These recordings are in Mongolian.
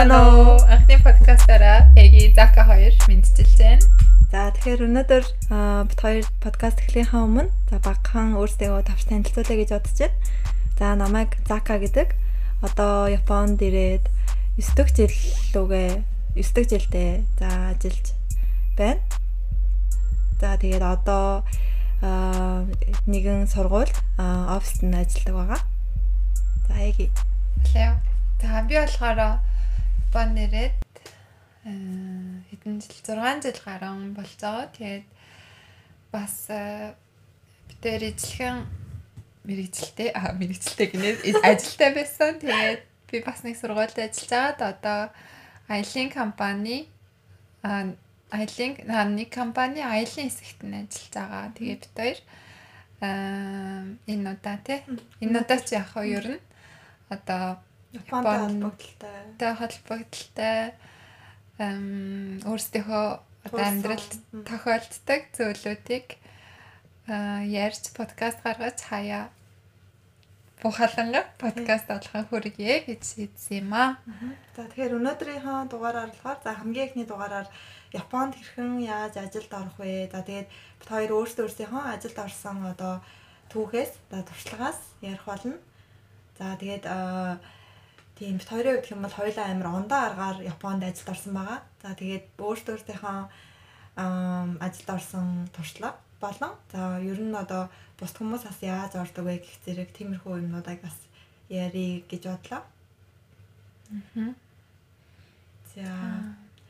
байна уу? Анхны подкастаараа Эги Зака хоёр мэдчилж байна. За тэгэхээр өнөөдөр бит хоёр подкаст эхлэхээ өмнө за багхан өөрсдөө тавч танилцуулъя гэж бодож байна. За намайг Зака гэдэг. Одоо Японд ирээд 9 дэх жил лүгээ 9 дэх жилдээ за ажиллаж байна. За тэгээд одоо нэгэн сургууль оффист нь ажилладаг байгаа. За Эги. Хэлээ. За би болохоор бон нэрээд хэдэн жил 6 жил гарan байгаа. Тэгээд бас битээр эзлэхэн мэрэгчлээ а мэрэгчлээ гинэ ажилтай байсан. Тэгээд би бас нэг сургуульд ажиллаж байгаад одоо аялын компани а аялын нэг компани аялын хэсэгт нь ажиллаж байгаа. Тэгээд бид хоёр аа энэ удаа тий энэ удаа ч яг хоёр нь одоо Японд холбогдолтой. Тэ холбогдолтой эм өөрсдийнхөө одоо амьдралд тохиолддог зүйлүүдийг ярьж подкаст гаргаж хаяа бухаланга подкаст болгох хүргэе гэж шийдсэн юм аа. За тэгэхээр өнөөдрийнхөө дугаараар болохоор за хамгийн ихний дугаараар Японд хэрхэн яаж ажилд орох вэ? За тэгээд бид хоёр өөрсдөө өөрсдийнхөө ажилд орсон одоо түүхээс за туршлагаас ярих болно. За тэгээд Тийм бит хоёрын хувьд юм бол хоёулаа амар ондоо аргаар Японд ажилд орсон байгаа. За тэгээд өөртөөхөө ажилд орсон туршлага болон за ер нь одоо бус хүмүүс бас яаж ордог вэ гэх зэрэг тиймэрхүү юмнуудыг бас ярий гэж бодлоо. Аа. За.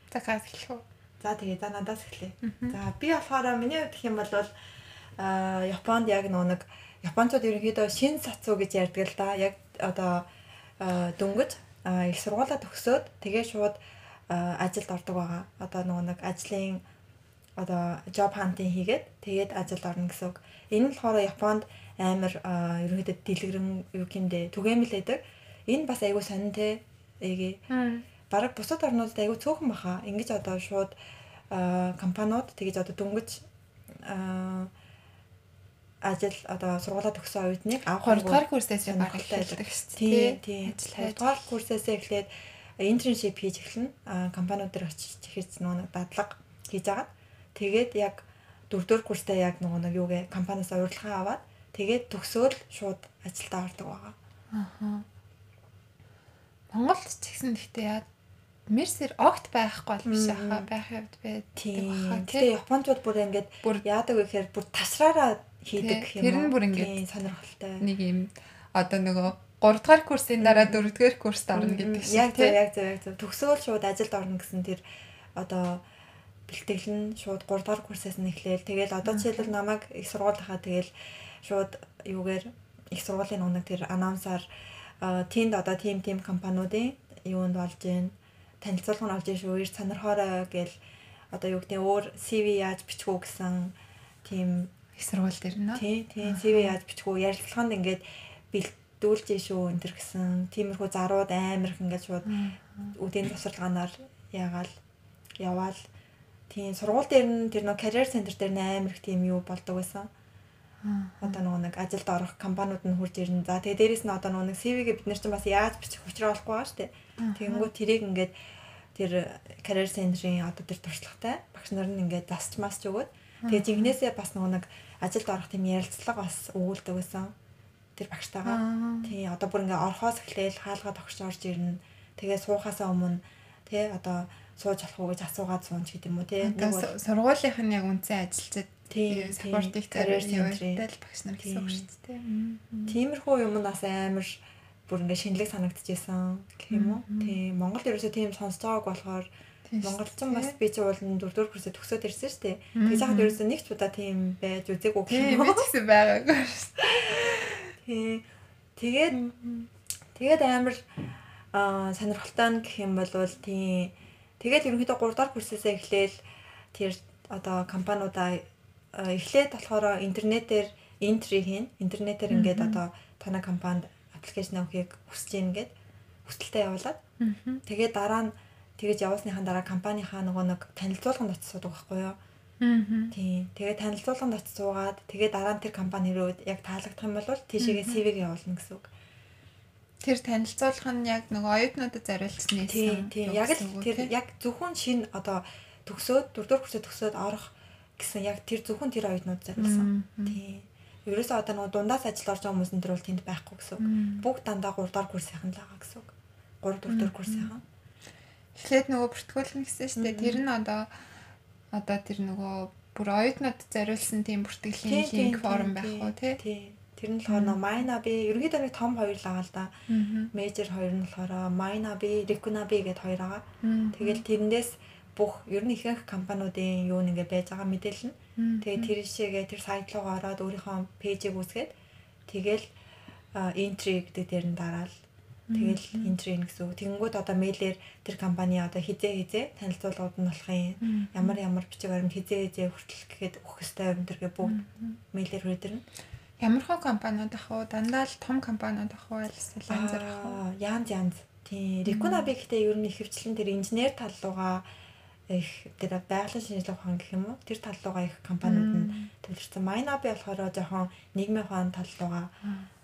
За хэлэх үү? За тэгээ за надаас эхлэе. За би болохоор миний хувьд юм бол а Японд яг нэг Японцууд ерөнхийдөө шин сацуу гэж ярьдаг л да. Яг одоо дөнгөж их сургуулаа төгсөөд тэгээ шууд ажилд ордог байгаа. Одоо нөгөө нэг ажлын одоо job hunting хийгээд тэгээд ажилд орно гэсэн үг. Энэ нь болохоор Японд амар ерөнхийдөө дэлгэрэн юу гэмдэ түгээмэл байдаг. Энэ бас айгүй сонин те. Эги. Бараг бусад орнуудад айгүй цөөхөн баха. Ингиж одоо шууд компаниуд тэгэж одоо дөнгөж ажил одоо сургуулаа төгсөн оюутныг авах 2 дугаар курсээс баргалтай байдаг шүү дээ. Тийм. 2 дугаар курсээс эхлээд интерншип хийж эхэлнэ. Аа компаниуд дээр очиж ихэж нөгөө дадлага хийж агаад тэгээд яг 4 дугаар курстай яг нөгөө нэг юугээ компаниас урилга аваад тэгээд төгсөөл шууд ажилдаа ордог байгаа. Аа. Монголд ч гэсэн гэхдээ яа Мерсер огт байхгүй бол биш хаа байх явд бай. Тийм. Тэгээ Японууд бүр ингэж яадаг вэ гэхээр бүр тасраараа хийдэг юм. Тэр нь бүр ингээд сонирхолтой. Нэг юм одоо нөгөө 3 дугаар курсын дараа 4 дугаар курст орно гэдэг шиг. Яг зөв яг зөв яг зөв. Төгсөөл шууд ажилд орно гэсэн тэр одоо бэлтгэл нь шууд 3 дугаар курсээс нь эхлээл тэгэл одоо жишээлбэл намайг их сургуулийнхаа тэгэл шууд юугээр их сургуулийн унаг тэр анонсаар тиймд одоо тим тим компаниудын юунд болж гин танилцуулга нь олж шүү. Ир сонирхоорой гэл одоо юу гэдэг өөр CV яаж бичих үү гэсэн тийм их сургууль дээр нөө. Тий, тий. CV яаж бичих үү? Ярилцлаганд ингээд бэлдүүлж шүү энэ төр гэсэн. Тиймэрхүү зарууд амар их ингээд шууд үдийн тусалгаанаар яагаал яваал. Тийм сургууль дээр нь тэр нөө career center дээр амар их тийм юу болдог байсан. Одоо нэг ажилд орох компаниуд нь хурж ирнэ. За тэгээ дээрэс нь одоо нэг CV-гээ бид нар чинь бас яаж бичих учраа болохгүй байгаа шүү дээ. Тэгэнгүүт тэрийг ингээд тэр career center-ийн одоо тэр туршлагатай багш нар нь ингээд засч масч өгөөд тэгээ жинхнээсээ бас нэг ажилд орох тийм ярилцлага бас өгүүлдэг байсан. Тэр багштайгаа. Тий, одоо бүр ингээ орхоос эхлээл хаалгаа тогтч орж ирнэ. Тэгээ суухаасаа өмнө тий одоо сууж болох уу гэж асуугаад суунч гэдэг юм уу тий. Сургуулийнх нь яг үнцэн ажилчид тий саппортыг карьер центртэл багш нар гэсэн үг шүү дээ. Тиймэрхүү юм нас амар бүр ингээ шинэлэг санагдчихсан гэх юм уу. Тий, Монгол ерөөсөө тийм байгааг болохоор Монголчин бас би чи уулын дөрөвдүгээр курсээ төгсөөд ирсэн шүү дээ. Тэгээ жахад ерөөсөө нэг ч удаа тийм байж үзээгүй гэх юм. Ч гэсэн байгаагүй шүү. Тий. Тэгээд тэгээд амар аа сонирхолтой нь гэх юм бол тий. Тэгээд ерөнхийдөө 3 дахь курсээсээ эхлээл тэр одоо компаниудаа эхлээд болохоор интернетээр энтри хийн. Интернетээр ингээд одоо танай компанид аппликейшн авахыг хүсэж ийн гэд хүсэлтээ явуулаад. Тэгээд дараа нь Тэгэж явуулсныхаа дараа компанийнхаа нөгөө нэг танилцуулганд очиж суудаг байхгүй юу? Аа. Тийм. Тэгээ танилцуулганд очиж суугаад тэгээ дараа нь тэр компани руу яг таалагдах юм бол тийшээгээ CV-г явуулна гэсэн үг. Тэр танилцуулах нь яг нөгөө оюутнуудад зориулсан юм. Тийм тийм яг л тэр яг зөвхөн шин одоо төгсөөд дөрөвдүгээр курсээ төгсөөд орох гэсэн яг тэр зөвхөн тэр оюутнууд зориулсан. Тийм. Ерөөсөө одоо нөгөө дундаас ажил орж байгаа хүмүүс энэ төр бол тэнд байхгүй гэсэн үг. Бүгд дандаа 3 дахь курсийнхан л байгаа гэсэн үг. 3 4 дэх курсийнхан. Эхлээд нөгөө бүртгүүлнэ гэсэн шүү дээ. Тэр нь одоо одоо тэр нөгөө бүр оюутнууд зориулсан тийм бүртгэлийн линк форум байх уу тий. Тэр нь болохоор Майна би ерөнхийдөө нэг том хоёр л байгаа л да. Мейжер хоёр нь болохоор Майна би, Рикуна би гэдээ хоёр байгаа. Тэгэл тэрэндээс бүх ер нь ихэнх компаниудын юу нэгэ байж байгаа мэдээлэл нь. Тэгээ тэр ишээгээ тэр сайт руу ороод өөрийнхөө пэйжийг үүсгээд тэгэл entry гэдэг дээр нь дараал Тэгэл entry гэсэн үг. Тэгэнгүүт одоо мэйлэр тэр компани одоо хизээ хизээ танилцуулгууд нь болох юм. Ямар ямар бичиг баримт хизээ хизээ хүртэл гэхэд өгөх ёстой юм тэргээ бүгд мэйлэр хүрдэрнэ. Ямар хон компаниуд ах уу? Дандаа л том компаниуд ах уу? Эсвэл янз бүр ах уу? Янз янз. Тийм. Рекуна би гэхдээ ер нь ихэвчлэн тэр инженер тал руугаа их тэр байгалийн шинжилгээ ухаан гэх юм уу? Тэр тал руугаа их компаниуд нь төлөрсөн. Майна би болохоор жоохон нийгмийн ухаан тал руугаа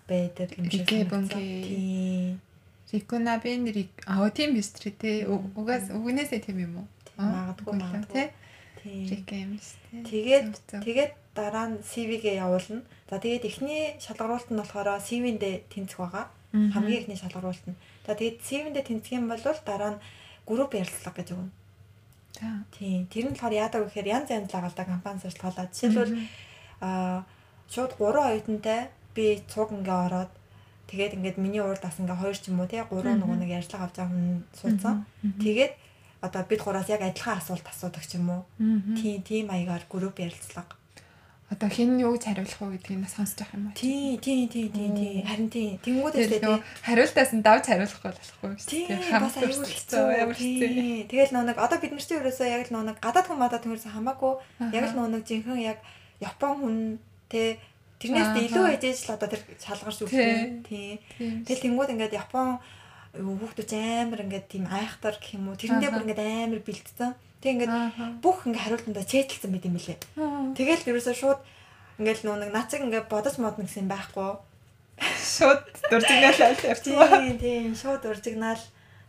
байдаг юм шиг санагдсан. Тийм. Рекуна би нэр аа тийм биз дээ. Угаас үгнээсээ тийм юм уу? Магадгүй магадгүй. Тийм. Рекэмс. Тэгээд тэгээд дараа нь CV-гээ явуулна. За тэгээд эхний шалгаруулалт нь болохоор CV-ндээ тэнцэх байгаа. Хамгийн эхний шалгаруулалт нь. За тэгээд CV-ндээ тэнцэх юм бол дараа нь групп ярилцлага гэж өгнө. Тийм. Тэр нь болохоор яадаг вэ гэхээр янз янз лагалда компани сурталгаалаа. Жишээлбэл аа шууд 3 оюутантай би цуг ингээ ороод тэгээд ингээд миний урд бас ингээ хоёр ч юм уу тий 3 нөгөө нэг ярьцлага авч байгаа хүн суудсан. Тэгээд одоо бид гураас яг адилхан асуулт асуудаг ч юм уу. Тийм тийм маягаар групп ярилцлага одоо хэн юу гэж хариулах вэ гэдгийг нас сонсож байгаа юм байна. Тий, тий, тий, тий, тий. Харин тий. Тэнгүүд ээ тий. Хариултаас нь давж хариулахгүй болохгүй юм шиг. Тий, бас хэцүү ямар хэцүү. Тэгэл нөө нэг одоо бид нар чинь ерөөсөө яг л нөө нэг гадаад хүн мадаа төмөрсөн хамаагүй яг л нөө нэг жинхэнэ яг Япон хүн тий тэрнээс илүү ээжээж л одоо тэр шалгарч өгсөн. Тий. Тэгэл тэнгүүд ингээд Япон хүүхдүүд амар ингээд тийм айхтар гэх юм уу тэрэндээ бүр ингээд амар бэлдсэн. Тэг ингээд бүх ингээ хариултандаа чэйдэлсэн байт юм билээ. Тэгэл ерөөсөө шууд ингээл нуу нэг нацаг ингээ бодож модно гэсэн байхгүй. Шууд дуржигнаал явчихсан. Тийм тийм шууд дуржигнаал.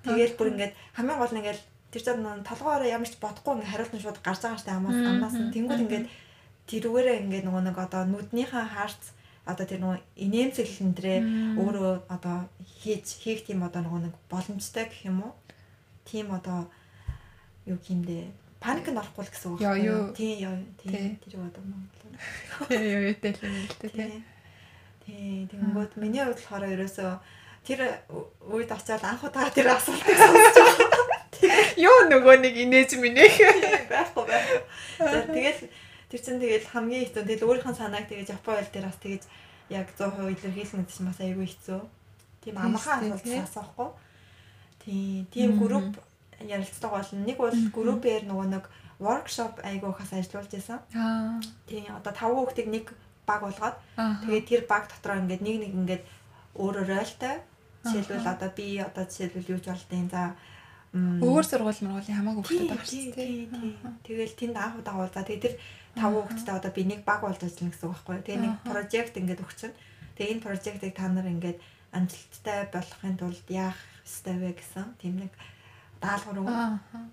Тэгэл бүр ингээд хамгийн гол нь ингээл тэр зам нөө толгоороо ямар ч бодохгүй ингээ хариулт нь шууд гарч байгаа штэ амаас амнаас нь тэнгууд ингээд тэрүүгээрээ ингээ нөгөө нэг одоо нүднийхээ хаарц одоо тэр нөгөө инээмсэглэл нэрээ өөрөө одоо хийж хийх тийм одоо нөгөө нэг боломжтой гэх юм уу? Тийм одоо юу гэмдэ паникнд орохгүй л гэсэн үг байна. Тийм ёо тийм тэр юу одоо Монгол. Тийм ёо юутэй л юм л дээ. Тийм тэгэнгүүт миний хувьд болохоор ерөөсөө тэр үед очиад анх удаа тэр асуултыг сонсож байгаа. Юу нөгөө нэг инээж минийх байхгүй байхгүй. Тэгээд тэр чинь тэгэл хамгийн хэцүү. Тэгэл өөрийнхөө санааг тэгээд Япон хэл дээр бас тэгэж яг 100% илэрхийлнэ гэсэн бас айгүй хэцүү. Тийм амархан асуулт асуухгүй. Тийм тийм групп ярилцлага болно. Нэг бол группээр нөгөө нэг workshop айгуу хас ажиллуулж байсан. Аа. Тийм одоо 5 хүүхдийг нэг баг болгоод тэгээд тэр баг дотроо ингээд нэг нэг ингээд өөрөөр ролтой жишээлбэл одоо би одоо жишээлбэл юу ч болтын за өөр сургууль мөргуулийн хамаагүй хүүхдүүд байгаа шүү дээ. Тэгэл тэнд анх удаа уулзаа. Тэгээд тэр 5 хүүхдтэй одоо би нэг баг болж ажиллана гэсэн үг байхгүй. Тэгээ нэг project ингээд өгчин. Тэгээ энэ project-ыг та нар ингээд амжилттай болохын тулд яах ёстой вэ гэсэн тийм нэг даалгавар өгөө.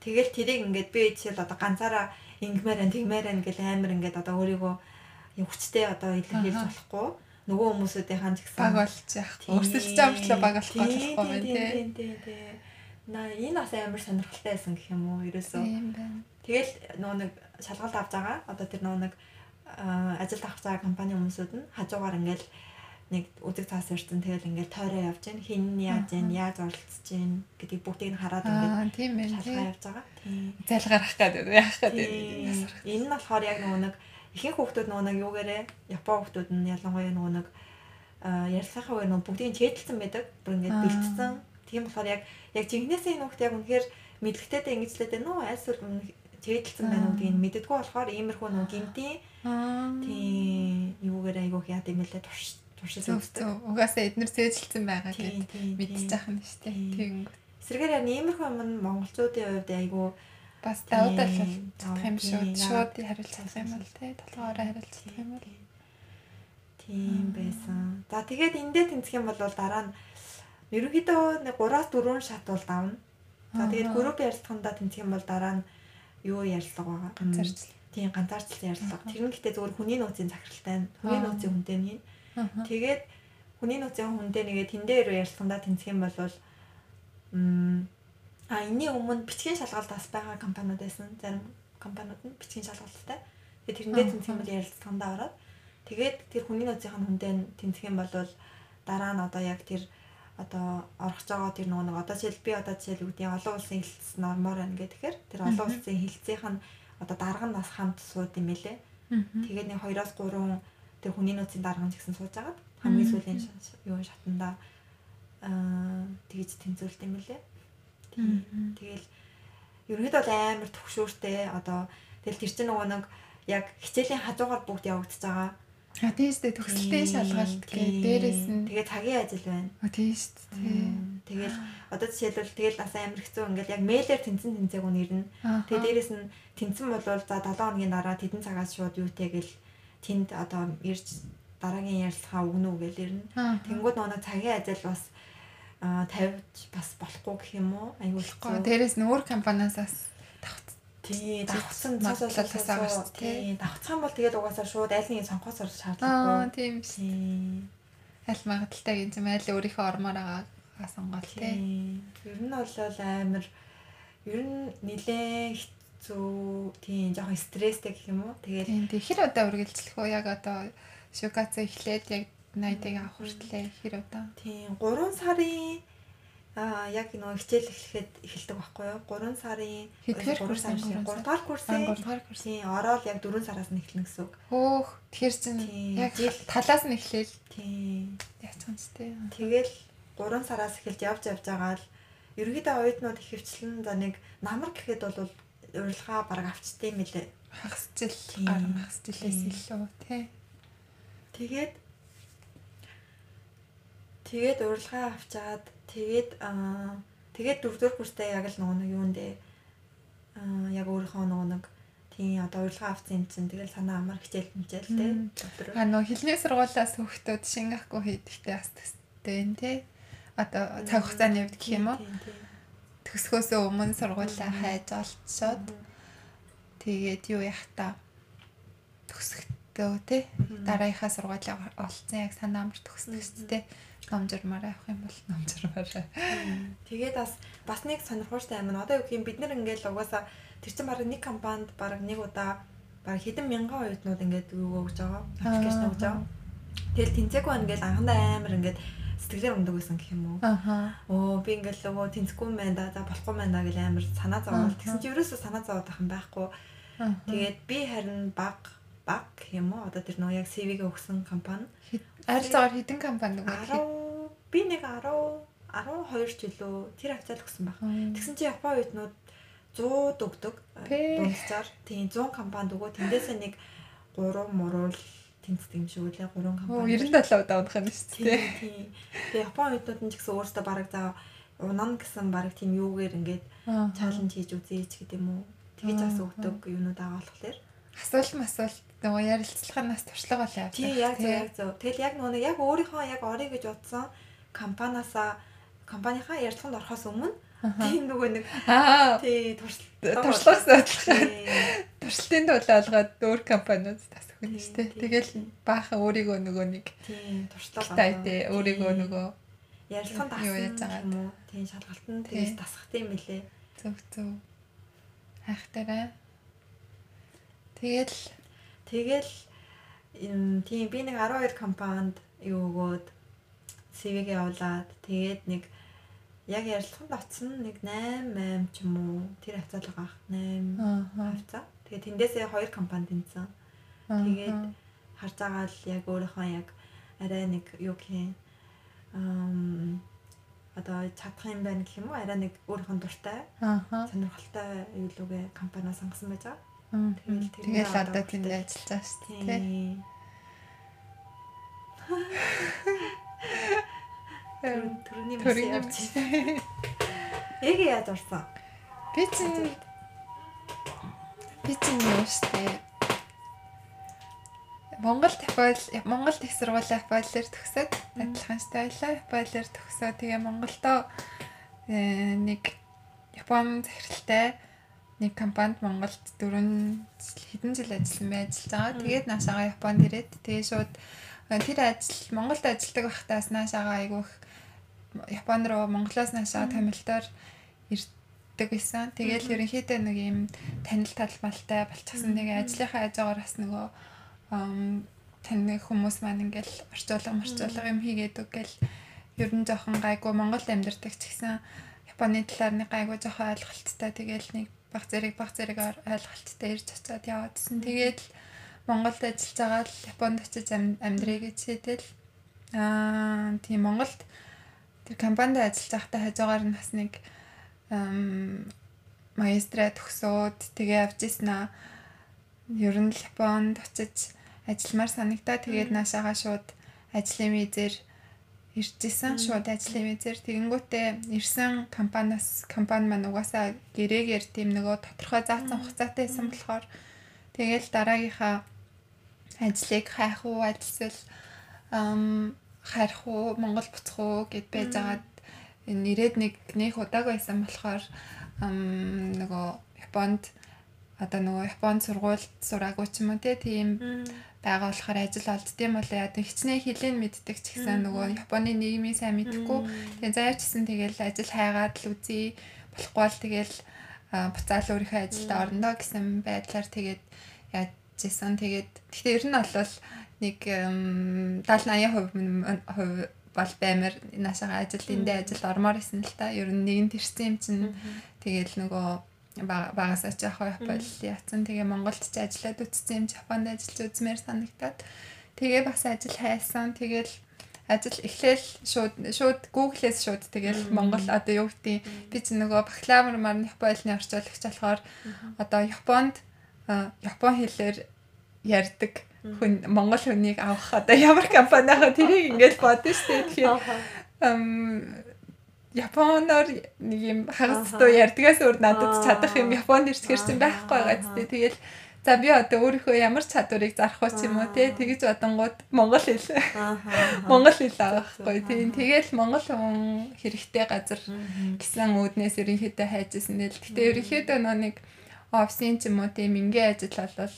Тэгэл тэрийг ингээд би жишээл одоо ганцаараа ингмээр ан тэгмээр ан гэл амар ингээд одоо өөрийгөө хүчтэй одоо илэрхийлж болохгүй нөгөө хүмүүсүүдийн ч гэсэн баг болж яах. Өрсөлдөж мөртлөө баг болох болохгүй байх тийм тийм тийм. На энэ бас амар сонирхолтой байсан гэх юм уу ерөөсөө. Тэгэл нөгөө нэг шалгалт авч байгаа. Одоо тэр нэг ажилд авах байгаа компани хүмүүсүүд нь хажуугаар ингээд нэг үзэг цаас ирсэн тэгэл ингээд тойроо явж гин хин яаж гин яаж оролцож гин гэдгийг бүгдийг нь хараад ингээд шалгаа явж байгаа. Тийм. Зайлгарах гэдэг яах гэдэг. Энэ нь болохоор яг нөгөө нэг ихэнх хүүхдүүд нөгөө нэг юугаарэ Япон хүүхдүүд нь ялангуяа нөгөө нэг ярилцлагын үе нөгөө бүгдийг чэйдэлсэн байдаг. Бүр ингээд бэлтсэн. Тийм болохоор яг яг жинхнээсээ энэ хүүхд яг үнэхээр мэдлэгтэйдээ ингэжлээд байна уу? Айлсвал чэйдэлсэн байна уу гэдгийг мэддэггүй болохоор иймэрхүү нөгөө гинтийн тийм юугаар айгуух яа гэм лээ турш туршиж үздэг. Угаасаа эднэр цээжилсэн байгаа гэд мэдчих юм шүү дээ. Тэгэнгүүт. Эсрэгээр яг иймэрхүү юм монголчуудын хувьд айгүй бас давуу тал болох юм шүү. Шууд хариулцах юм бол тий толгоороо хариулцах юм бол тийм байсан. За тэгээд эндээ тэнцэх юм бол дараа нь ерөнхийдөө нэг 3-аас 4 шат бол давна. За тэгээд групп ярилцлаганда тэнцэх юм бол дараа нь юу ярилцлага байгаа. Ганцаарчлал. Тийм ганцаарчлал ярилцлага. Тэр нь гэтээ зөвхөн хүний нөөцийн захиралтай нь хүний нөөцийн хүнтэй нь. Тэгээд хүний нөөцийн хүнтэй нэгээ тэн дээр ярилцлаганда тэнцэх юм бол м а энэний өмнө бичгийн шалгалт бас байгаа компаниуд байсан. Зарим компаниуд нь бичгийн шалгалттай. Тэгээд тэрэндээ тэнцэх юм бол ярилцлаганда ороод тэгээд тэр хүний нөөцийн хүнтэй нь тэнцэх юм бол дараа нь одоо яг тэр одоо орох байгаа тэр нөгөө нэг одоо жишээл би одоо жишээл үүдийн олон улсын хэлтс нормоор байна гэх тэгэхээр тэр олон улсын хэлтсийнх нь одоо дарга нь бас хамт сууд юм элэ. Мгм. Тэгээд нэг 2-оос 3 тэр хүний нөөцийн дарга гэсэн сууж агаад хамгийн сүүлийн юу шатанда аа тэгж тэнцүүлт юм. Мгм. Тэгэл ерөнхийдөө бол амар төгшөөртэй одоо тэгэл тэр чинь нөгөө нэг яг хичээлийн хажуугаар бүгд явагдаж байгаа. А тийштэй төгсөлтийн шалгалт гээ дээрээс нь тэгээ цагийн ажил байна. А тийштэй. Мм, Тэгэл одоо жишээлбэл тэгэл бас амар хэцүү ингээл яг мэйлэр тэнцэн тэнцээгүү нэрнэ. Аа. Тэгээ дээрэс нь тэнцэн болвол за 7 хоногийн дараа тэдэн цагаас шууд юутэй гэл тэнд одоо ирж дараагийн ярилцлага өгнө үү гэл ирнэ. Тэнгүүд нөгөө цагийн ажил бас аа тавьж бас болохгүй гэх юм уу? Аюул Гоо дээрээс нь өөр компаниас бас давц. Тий давхсан цаас шүү дээ, тий. юм бол тэгээд угаасаа шууд аль нэг сонгохоос Аа шаардлагагүй. тийм ш. Тий. Аль магадaltaй гэж юм аль өөрийнхөө ормоор байгаагаа сонгол тий. Ер нь бол амар ер нь нилээ хэцүү тий жоохон стресстэй гэх юм уу? Тэгээд Тийм хэр удаа үргэлжлэх үү яг одоо шукац эхлээд яг 80-ыг авах хүртлээ хэр удаа. тий 3 сарын аа яг нөгөө хичээл эхлэхэд эхэлдэг байхгүй юу? 3 сарын Хэдгээр 3 курсын сарын 3 3 дугаар Аа курсын 3 дугаар курс. тий ороод яг 4 сараас нь эхэлнэ гэсэн үг. Хөөх тэр чин Тийм, яг талаас нь эхлээл Тий. яцхан ч тий. Тэгэл 3 сараас эхэлж явж явж байгаа л ерөнхийдөө оюутнууд их хвчлэн за нэг намар гэхэд бол урилга бараг авчдсан юм лээ. Хагас жил Тийм, гар хагас жилээс тийм. илүү тий. Тэгээд тэгээд урилга авчаад тэгээд аа тэгээд дөрөвдүгээр курстай яг л нөгөө нэг юундээ аа яг өөрийнхөө нөгөө нэг тийм одоо урилга авсан юм чинь тэгэл санаа амар хичээл хэмжээл тэ. Мм. А нөө хилний сургуулиас хүүхдүүд шингахгүй хийдэгтэй бас төстэй юм тий. Одоо цаг хугацааны хувьд гэх юм уу? Төгсгөөс өмнө сургуулаа хайж олцоод тэгээд юу яах та төгсөхдөө тий. дараагийнхаа сургуулийг олцсон яг санаа амар төгсдөг журмаар авах юм бол ном журмаар. Тэгээд бас бас нэг сонирхолтой юм. Одоо юу гэх юм бид нар ингээл угаасаа тэр чинь баг нэг компанид баг нэг удаа баг хэдэн мянган оюутнууд ингээд юу өгж байгаа. Аппликейшн өгж байгаа. Тэгэл тэнцээгүй байна ингээл анхандаа амар ингээд сэтгэлээр ундаг байсан гэх юм уу. Аха. Оо би ингээл нөгөө тэнцэхгүй юм байна да. За болохгүй юм байна гэл амар санаа зовоод. Аа. Тэгсэн чи ерөөсөө санаа зовоод байх юм байхгүй. Тэгээд би харин баг баг юм уу. Одоо тэр нөгөө яг CV-гээ өгсөн компани Арилцаагаар хідэн компани нөгөө 10 би нэг 10 12 жилөө тэр хавцаал өгсөн баг. Тэгсэн чи Япон оюутнууд 100 өгдөг. Пэ. Дунджаар тийм 100 компанид өгөө тэндээсээ нэг 3 муруул тэнцдэг юм шиг үлээ 3 Оо компани. 97 удаа унах юм шүү дээ. тийм. Тэгээ Япон оюутнууд нь ч гэсэн өөрсдөө бараг за унан гэсэн бараг тийм юугээр ингээд чаленж хийж үзээч гэдэг юм уу. Тэгэж бас өгдөг юунууд байгаа болохоор. Асуулт масуулт нөгөө ярилцлаганаас туршлага бол явдаг. Тийм яг зөв яг зөв. Тэгэл яг нөгөө яг өөрийнхөө яг орё гэж бодсон компаниасаа компанийнхаа ярилцлаганд орохоос өмнө тийм нөгөө нэг тий туршлага Туршлагаас адилхан. Тийм. Туршлтын төлөө олгоод өөр компаниуд хүн Тийм, шүү дээ. тийм, Тэгэл тийм. баахан өөрийгөө нөгөө нэг Тийм туршлага. тайдээ өөрийгөө Тийм. нөгөө ярилцлаганд агаад. юм уу? Тийм шалгалтанд Тийм. тэгээс тасахтай юм билэ. зөв зөв хайхтараа. Тэгэл Тэгэл тийм би нэг 12 компанид юу өгөөд CV-гээ явуулаад тэгээд нэг яг ярилцлаганд очсон нэг 8 8 ч юм уу тэр хавцаал байгаа 8 аа хавцаа. Тэгээд тэндээсээ хоёр компани тэнцсэн. Тэгээд харж байгаа л яг өөрийнхөө яг арай нэг юу гэх юм одоо чадах юм байна гэх юм уу арай нэг өөрийнхөө дуртай сонирхолтой юу лүгэ компаниа сонгосон байж байгаа. Тэгэл Тэгэл одоо тэнд ажиллаж байгаа шүү дээ. Мэс юм. явж. Эгэ яаж орсон? Би чинь би чинь юу штэ Монгол Японд Монгол их сургууль Японоор төгсөөд адилхан штэ байлаа. Японоор төгсөө тэгээ Монголдоо э, нэг Японд захиралтай нэг компанид Монголд 4 хэдэн жил ажилласан байж байгаа. Тэгээд наашаага Японд ирээд тэгээ шууд э, тэр ажил Монголд ажилладаг байхдаас наашаага айгүйх Японд руу Монголоос наашаага томилтоор ирдэг байсан. Тэгээл ерөнхийдөө нэг юм танил талбалтай болчихсон. Тэгээ ажлынхаа хажуугаар бас нөгөө таны хүмүүс маань ингээл орчуулга марчуулга юм хийгээд үгэл ер нь жоохон гайгүй Монгол амьдардаг ч гэсэн Японы талаар нэг гайгүй жоохон ойлголттой. Тэгээл нэг баг зэрэг баг зэрэг ойлголттой ирж очиад яваадсэн. Тэгээд Монголд ажиллаж байгаа л Японд очиж амьдрий гэж хэдэл аа тийм Монголд тэр компанид ажиллаж байхдаа хажуугаар нь бас нэг магистра төгсөөд тэгээ авч ирсэн аа ер нь Японд очиж ажилламаар санагдаа. Тэгээд наашаага шууд ажлын визээр иржсэн. Шууд ажлын визээр тэгэнгүүтээ ирсэн компаниас компани маань угаасаа гэрээгээр тийм нөгөө тодорхой заасан хугацаатай байсан болохоор тэгэл дараагийнхаа ажлыг хайх уу ажиллал ам харих уу Монгол буцах уу гэд байж байгаад нэрэд нэг нөх удааг байсан болохоор нөгөө Японд одоо нөгөө Японд сургуульд сураагүй ч юм уу тийм байгаа болохоор ажил олддсон бол яа хичнээн хилэн мэддэг ч гэсэн нөгөө Японы нийгмийн сайн мэдхгүй тэгээ заавчсан тэгэл ажил хайгаад л үзье болохгүй бол тэгэл буцаал өөрийнхөө ажилд орондоо гэсэн байдлаар тэгээд яаж исэн тэгээд гэхдээ ер нь бол нэг 70 80% бол баймар. Наашаага ажил эндээ ажил ормоор исэн л та. Ер нь нэгэн тэрсэн юм чинь тэгэл нөгөө багасаа ч яг Японд яатсан. Тэгээ Монголд ч ажиллаад үтсэн юм Японд ажиллаж үзмээр санагтаад тэгээ бас ажил хайсан. Тэгээл ажил эхлээл шууд шууд Google-ээс шууд тэгэл Монгол одоо юу гэдгийг би ч нөгөө бакалавр мар Японы орчуулагч болохоор одоо Японд Япон хэлээр ярьдаг хүн Монгол хүнийг авах одоо ямар компани хаа тэрийг ингээд бодсон шүү дээ. Тэгэхээр Японоор нэг юм хагас дуу ярьдгаас өөр надад чадах юм Японд ирчихэрсэн байхгүй байгаа зү. Тэгэл за би одоо өөрийнхөө ямар чадварыг зарах вэ юм уу те тэгэж бодонгууд монгол хэл. Монгол хэл авахгүй тийм. Тэгэл монгол хүн хэрэгтэй газар гэсэн үүднээс ерөнхийдөө хайжсэн л. Гэтэ ерөнхийдөө нэг офисын ч юм уу тийм ингийн ажил болвол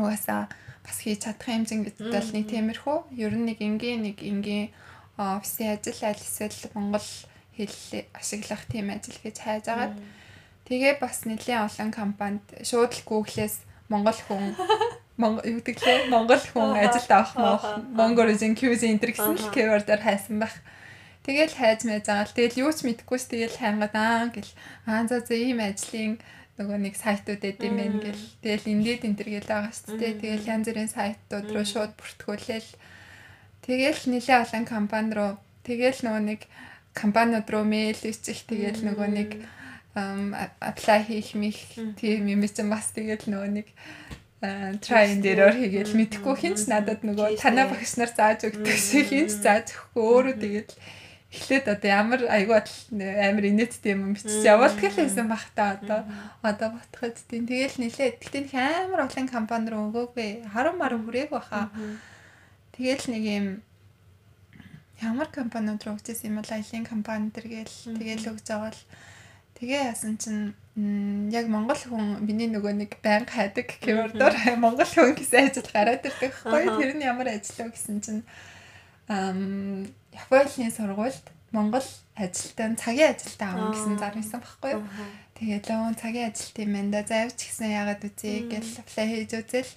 угаасаа бас хийж чадах хэмжээнд бол нэг тиймэрхүү. Ер нь нэг ингийн нэг ингийн офисын ажил аль эсвэл монгол хэллээ ашиглах тийм ажил гэж хайж агаад тэгээ бас нэлийн олон компанид шууд л Google-ээс монгол хүн Монгол юу гэдэг лээ? Монгол хүн ажилд авах моох Mongolian QZ энэ гэсэн л keyword-аар хайсан байх. Тэгэл хайж мэж байгаа л. Тэгэл юу ч мэдэхгүйс тэгэл хайнгаад аа гэл аа за за ийм ажлын нөгөө нэг сайтууд эдэм байх гэл. Тэгэл ингээд энэ төр гэл байгаа шүү дээ. Тэгэл янз бүрийн сайтууд руу шууд бүртгүүлээл тэгэл нэлээ олон компани руу тэгэл нөгөө нэг компаниуд руу мэйл бичих тэгэл нөгөө нэг apply хийх мих тийм юм чинь бас тэгэл нөгөө нэг try and error хийгээл. Мэдхгүй хинч надад нөгөө танаа багш нар зааж өгдөг шиг хинч зааж өгөхгүй өөрөө тэгэл эхлээд одоо ямар айгүй амар инээдтэй юм бичиж явуулдаг л байсан бах та одоо одоо ботход тийм. Тэгэл нилээ. Гэтээ их амар олон компани руу өгөөгүй харам марам хүрээг баха тэгэл нэг юм ямар компаниуд руу өгчээс юм бол аялын компани төр гээл тэгээл өгж байгаа л. Тэгээ яасан чинь яг монгол хүн миний нөгөө нэг байнга хайдаг keyword-оор монгол хүн гэсэн ажил гараад ирдэг байхгүй. Тэр нь ямар ажил вэ гэсэн чинь ам Японы сургуульд монгол ажилтан цагийн ажилтан авах гэсэн зар байсан байхгүй юу? Тэгээд лөө цагийн ажилт юм да заавч гэсэн яагаад үзье гэж apply хийж үзэл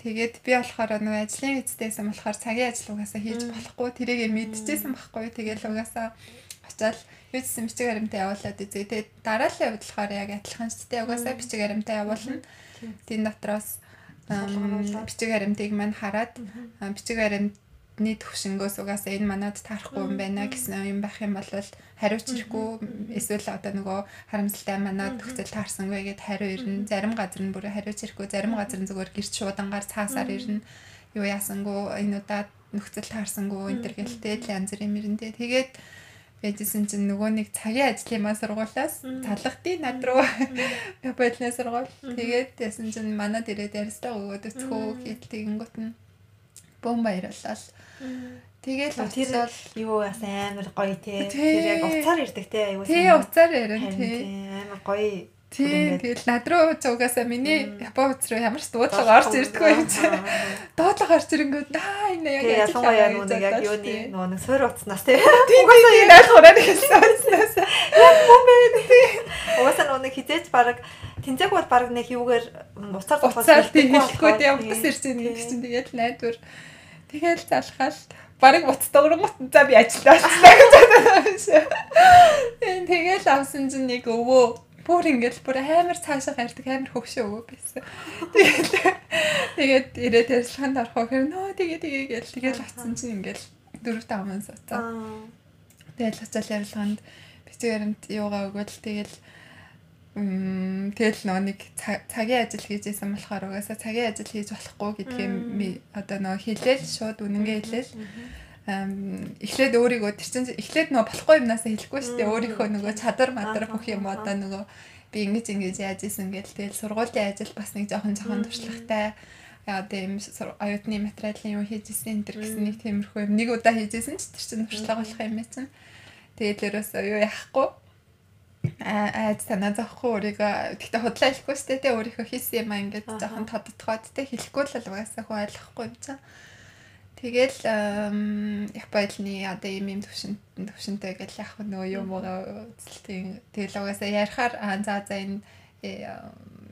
Тэгээд би болохоор нөгөө ажлын эцтэйсэн болохоор цагийн ажил угаасаа хийж болохгүй тэрийг мэдчихсэн байхгүй. Тэгээд угаасаа очиад юу гэсэн бичиг баримтаа явуулаад үзье. Тэгээд дараалал явуулахаар яг адилхан шүү дээ. Угаасаа бичиг баримтаа явуулна. Тэн дотроос бичиг баримтыг мань хараад бичиг баримт бидний төвшнгөөс угаасаа энэ манад таарахгүй юм байна гэсэн юм байх юм бол хариуч ирэхгүй эсвэл одоо нөгөө харамсалтай манад төгсөл таарсангүй гэд хариу ирнэ. Зарим газар нь бүр хариуч ирэхгүй, зарим газар нь зүгээр гэрч шуудангаар цаасаар ирнэ. Юу яасангүй энэ удаад нөхцөл таарсангүй энэ төр гэлтэй л янз бүрийн мөрөндөө. Тэгээд байжсэн чинь нөгөө нэг цагийн ажлын маа сургуулаас цалгадын над руу бодлын сургууль. Тэгээд ясан чинь манад ирээд ярьслаа өгөөд өцхөө гэтэл тэгэнгүүт нь бөөн баярлал. Тэгээд тэр очиод юу бас амар гоё те. Тий. Тэр яг уцаар ирдэг те. Аюу тий уцаар Харин тий. тий, амар гоё. Тий тэгэл над руу цугасаа миний. Япон уц руу ямар ч дуудлага орж ирдэггүй юм чи. Дуудлага орж ирэнгүүт аа энэ яг ялангуяа нүг яг юуны тий. нөгөө нэг суур уцнаас те. Тийм тийм ойлгохоор гэсэн уцнаас. Угаасаа нөгөө нэг хизээч баг тэнцэг бол баг нэг юугаар уцаар Уцаар тий хэлэхгүй тий утас тий. ирж байгаа гэдэг чинь тэгэл найдвар. Тэгэл залхаал барыг уц догрongот за би ажилдаа очснаа гэж бодсон юм шиг. Тэгэл авсан чинь нэг өвөө бүр ингээл бүр амар цаашаа гардаг амар хөвшөө өвөө байсан. Тэгээд тэгээд ирээд ярилцлаганд орох хэрэг нөө тэгээ тэгээ гээл тэгэл очсон чинь ингээл дөрөв таван суцаа. Аа. Тэгэл очил ярилцлаганд бичгээрэнт юугаа өгвөл тэгэл тэгэл нөө нэг цаг- цагийн ажил хийж исэн болохоор угаасаа цагийн ажил хийж болохгүй гэдгийг одоо нөө хэлээл шууд үнэнгээ хэлээл эхлээд өөрийгөө тэр чинь эхлээд нөө болохгүй юмнасаа хэлэхгүй шүү дээ. Өөрийнхөө нөгөө чадар мадар бүх юм одоо нөгөө би ингэж ингэж яаж исэн гэл тэгэл сургуулийн ажил бас нэг жоохон жоохон туршлагатай. Яа тийм оюутны материалын юу хийж исэн энэ төр гэсэн нэг тиймэрхүү юм. Нэг удаа хийж исэн ч тэр чинь туршлага болох юм байсан тэгээд ерөөсөө юу яахгүй айд санаа зовхгүй өөрийгөө тэгтээ худлаа хэлэхгүй шүү дээ өөрийнхөө хийсэн юм аа ингээд жоохон тодтогоод тэ хэлэхгүй л угаасаа хүн ойлгохгүй юм чам Тэгэл Японы одоо ийм юм төвшин төвшинтэй гэл яг нөгөө юм уу? Үзэлтийн тэгэл угаасаа ярихаар аа за за энэ э,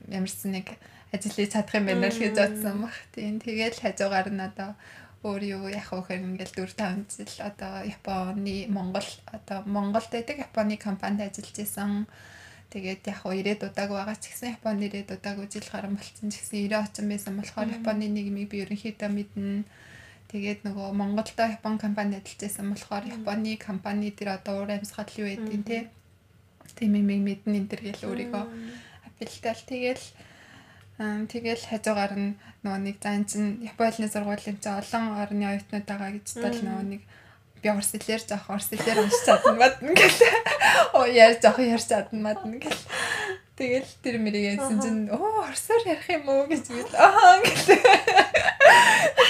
ямарсан нэг хийж чадах юм байна л гэж бодсон баг. Тийм тэгэл хажуугаар нь одоо өөр юу яах вэ гэхээр ингээл 4 5 жил одоо Японы Монгол одоо Монголд байдаг Японы компанид ажиллаж исэн. Тэгээд яг уу ирээд удааг байгаа ч гэсэн Японы ирээд удааг жил гарan болцсон ч гэсэн 90 очин байсан болохоор Японы нийгмийг би ерөнхийдөө мэднэ. Тэгээд нөгөө Монголдо Япон компанид ажиллаж байсан болохоор Японы компани дээр одоо уур амьсгал юу байдیں۔ те. Тийм юм мэднэ энэ төр гэл өөрийгөө апилтал тэгэл тэгэл хажуугаар нь нөгөө нэг зан чин Японы сургуулийн чинь олон орны оюутнууд байгаа гэж тал нөгөө нэг би орс хэлээр жоох орс хэлээр уншиж чадна мадна гэл. Оо яар жоох ярьж чадна мадна гэл. Тэгэл тэр мэрийг ярьсан чинь оо орсоор ярих юм уу гэж бил аа гэл.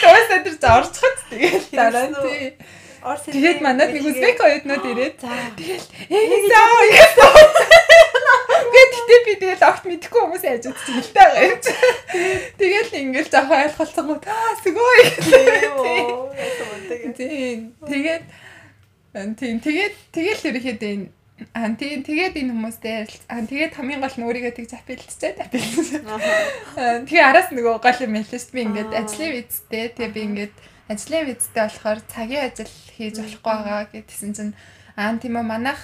Төөсөө тэр зорчход тэгэл дараа нь. Орс Тэгээд манад нэг үзбек оюутнууд ирээд тэгэл ээсаа яасан. Гэт тэгтээ би тэгэл огт мэдэхгүй хүмүүс яаж үзчих л таагаа юм чи. Тэгэл ингээл жоох ойлголцсон гоо таа сүгөө. Тийм. Тэгээд тийм тэгээд тэгэл ерөөхдөө энэ Аа тийм тэгээд энэ хүмүүстэй. Аа тэгээд хамгийн гол нь өөрийгөө тэгж апилчтэй апилч. Аа тэгээ араас нөгөө гол юм хэлсэн шүү дээ. Би ингээд Аа. ажлын визтэй тэгээ би ингээд ажлын визтэй болохоор цагийн ажил хийж болохгүй байгаа гэдгсэн чинь аа тийм үү манайх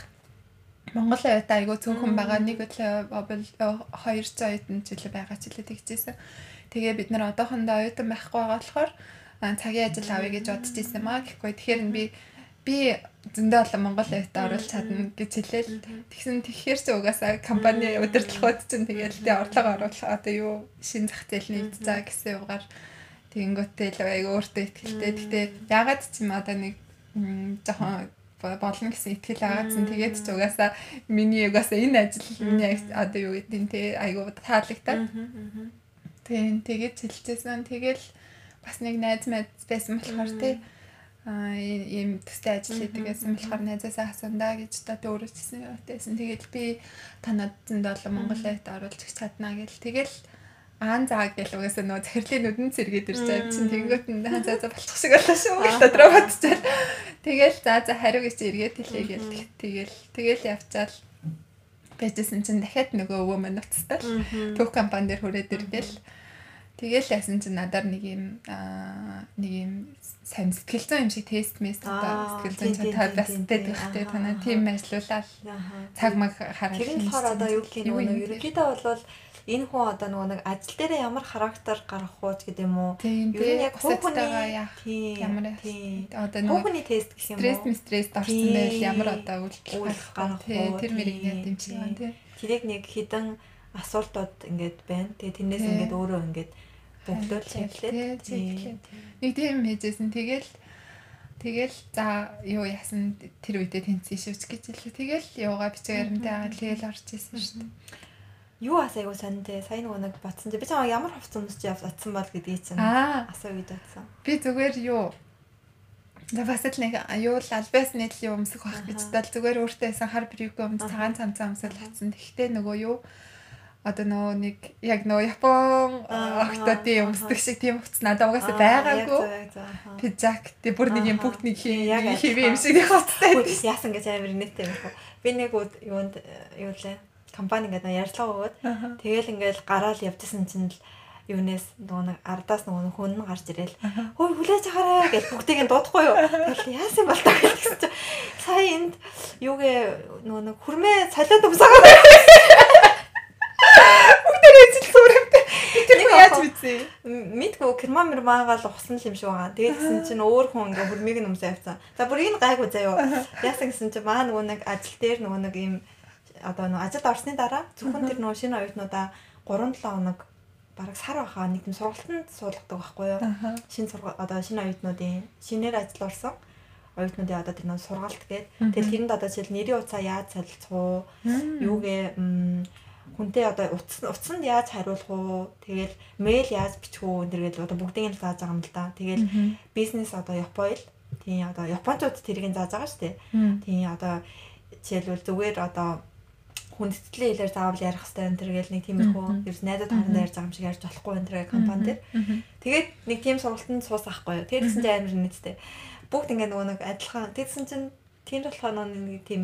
Монгол оюутан айгу цөөхөн байгаа. Нэг өглөө бол 200 оюутан жилээ байгаа ч хэлээ тэгжсэн. Тэгээ бид нар одоохондоо оюутан байхгүй байгаа болохоор цагийн ажил авъя гэж бодож ирсэн маа. Гэхгүй. Тэгэхээр би би зөндөө олон Монгол оюутан оруулах чадна гэж хэлээл. Тэгсэн тэгэхээр ч угаасаа компани удирдлагууд чинь тэгээл тэ орлого оруулах одоо юу шин зах зээлийн за гэсэн югаар тэгэнгүүтээ л айгу өөртөө ихтэй. Гэтэ ягаад ч юм одоо нэг жоохон болно гэсэн итгэл агаадсан. Тэгээд ч угаасаа миний угаасаа энэ ажил миний одоо юу гэдэг нь те айгу таалагдаад. Тийм тэгээд хэлчихсэн. Тэгэл бас нэг найз найз байсан болохоор те аа ийм төстэй ажил хийдэг байсан болохоор найзаасаа асундаа гэж та өөрөө ч гэсэн яваатайсэн. Тэгээд би танад зөндөө олон Монголд оруулж өгч чаднаа гэл. Тэгэл аан заа гэл угаасаа нөө захирлын нүдэн цэргээд ирж байгаа чинь тэгэнгүүт нь хаан заа болчих шиг боллоо шүү гэж дотроо бодчихвол. Тэгэл за за хариу гэж эргээд хэлээ гэл. Тэгэл тэгэл явчаал байжсэн чинь дахиад нөгөө өвөө мань уцтай л төв компани дээр хүрээд иргээл. Тэгэл яасан чинь надаар нэг юм аа нэг юм сайн сэтгэл зүйн юм шиг тест мест Аа, одоо сэтгэл зүйн тийм, бас тийм, тэ тийм. тэгхтэй Аха, танаа тийм ажиллуулаад цаг маг хараад Тэр нь болохоор одоо юу гэх юм бэ? Ерөнхийдөө бол энэ хүн одоо нөгөө нэг ажил дээр ямар характер гаргах уу гэдэг юм уу? тийм тийм. яг тийм ямар одоо нөгөө хүний тест гэх юм стресс уу? стресс орсон байл ямар одоо үйлдэл тий уу, тэр мэрийг яд юм тий. Тэрийг нэг хідэн асуултууд ингээд байна. Тэгээ тэрнээс ингээд өөрөө ингээд чиглээд чиглээд. нэг тийм хийжсэн тэгэл тэгэл за юу яасан тэр үедээ тэнцсэн шүүч гэж хэлээ. Тэгэл юугаа бичээрэнтэй аа тэгэл орж исэн шүү дээ юу асаа айгу сониртэй. Сая нөгөө нэг батсан чи би чамаа ямар хувц өмсч явсан бол гэдгийг чинь Аа. асуу үед батсан. Би зүгээр юу За бас л нэг юу л альбас юм өмсөх байх гэж дал зүгээр өөртөө байсан хар брюк өмс цагаан цамцаа өмсөөл татсан. Тэгэхдээ нөгөө юу одоо нөгөө нэг яг нөгөө Япон октодын өмсдөг шиг тийм хувцас надад угаасаа байгаагүй. Пижак тий бүр нэг юм бүгд нэг хэвээ юм шиг хувцастай. Яасан гэж амар нэттэй юм. Би нэг юунд юу лээ компани ингээд нэг ярьцлага өгөөд тэгэл ингээд гараал явдсан чинь л юунес нөгөө нэг ардаас нөгөө хүн нь гарч ирэл хөөе хүлээж аваарай гэж бүгдийг нь дуудахгүй юу. Тэгэл яасан юм бол таа гэсэн чинь сая энд юугээ нөгөө нэг хүрмээ цалиад өмсөөгөө Тэр эзэл зүрхтэй. Тэр яаж мэдсэн? мэдгүй керма мэрмаагаал ухсан л юм шиг байгаа. Тэгээдсэн чинь өөр хүн ингээ хүрмийг нь өмсөө явцсан. За бүр энэ гайгүй заяо. Яасан гэсэн чинь маа нөгөө нэг ажил дээр нөгөө нэг ийм одоо нөгөө ажилд орсны дараа зөвхөн тэр нөгөө шинэ оюутнуудаа 3-7 хоног бараг сар баха нэг юм сургалтанд суулгадаг байхгүй юу? Шинэ сургалт одоо шинэ оюутнуудын шинээр ажил орсон оюутнуудын одоо тэр нөгөө сургалт гээд. Тэгэл тэрэнд одоо жишээл нэрийн уцаа яаж солилцох уу? Юугээ хүнтэй одоо утас утасанд яаж хариулах уу? Тэгэл мэйл яаж бичих үү? Энэ төргээл одоо бүгдийг нь зааж байгаа юм л да. Тэгэл бизнес одоо Японд тийм одоо японочууд тэрийг нь зааж байгаа шүү дээ. Мм. тийм одоо жишээлбэл зүгээр одоо хүндэтгэлийн хэлээр заавал ярих хэрэгтэй энэ төргээл нэг тиймэрхүү Мгм. ерөөс найзууд хоорондоо ярьж байгаа юм шиг ярьж болохгүй энэ төргээл компани дээр тэгээд нэг тийм сургалтанд суусах байхгүй юу тэгсэн чинь амар нийттэй бүгд ингээ нөгөө нэг адилхан тэгсэн чинь тийм болохоор нэг тийм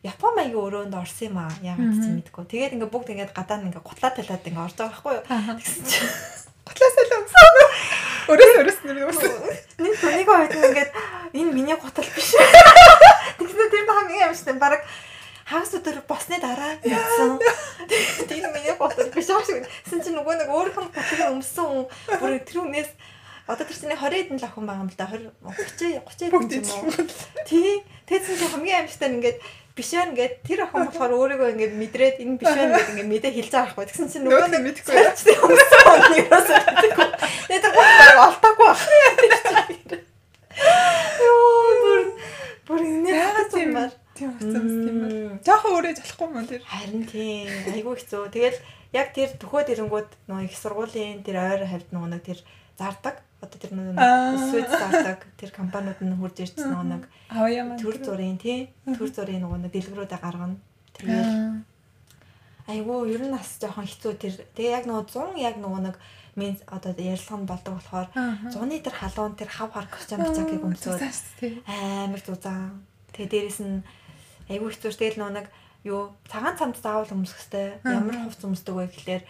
Япон маягийн өрөөнд орсон юм аа. Яагаад ч Мгм. мэдгүй. Тэгээд ингээ бүгд ингээ гадаа нь ингээ гутлаа талаад ингээ орж байгаа байхгүй юу? Тэгсэн чинь Готлаасаа л өмсөн. Өрөөс өрөөс нэр өмсөн. нэг нэг үед ингээд энэ миний гутал биш. Тэгсэн тэр хамгийн амарчтай баг хагас өдөр босны дараа мэдсэн. Тэр миний гутал биш аа шиг. Тэгсэн чинь нөгөө нэг нь гутлыг өмсөн хүн бүр тэр хүнээс одоо тэр чинь 20 хэдэн лах хүн байгаа юм л да 20 30 30 Бүгд хэдэн юм уу? Тий. Тэгсэн чинь хамгийн амарчтай нь ингээд биш байна ингээд тэр охин болохоор өөрийгөө ингээд мэдрээд энэ биш байна гэдэг ингээд мэдээ хэлж байгаа байхгүй. Тэгсэн чинь нөгөө нэг яа. Цайчтай өмсөн хүн юусаа мэдгүй. Тэгээд тэр гол олтоогүй байна. Йоо бүр бүр энэ Яагаад тийм бар. Тийм хэцүү юм бэ? Мм. Жохон өөрөө залахгүй мөн тэр. Харин тийм айгүй хэцүү. Тэгэл яг тэр төхөөд ирэнгүүд нөгөө их сургуулийн тэр ойр хавьд нөгөө тэр зардаг. Одоо тэр нөгөө свет зардаг тэр компаниуд нь хурж ирсэн нөгөө төр зургийн тий төр зургийн нөгөө дэлгэрүүдэ гаргана. Тэгэл айгүй ер нь бас жоохон хэцүү тэр. Тэгээ яг нөгөө 100 яг нөгөө нэг мен одоо ярилцлаганд болдог болохоор Аа. зуны тэр халуун тэр хав хар костюм Зузааш тий. амар зузаан. Тэгээ дээрэс нь айгүй хэцүү тэгэл нөгөө нэг юу цагаан цамд заавал өмсөх хэвээр ямар хувц өмсдөг вэ гэхлээр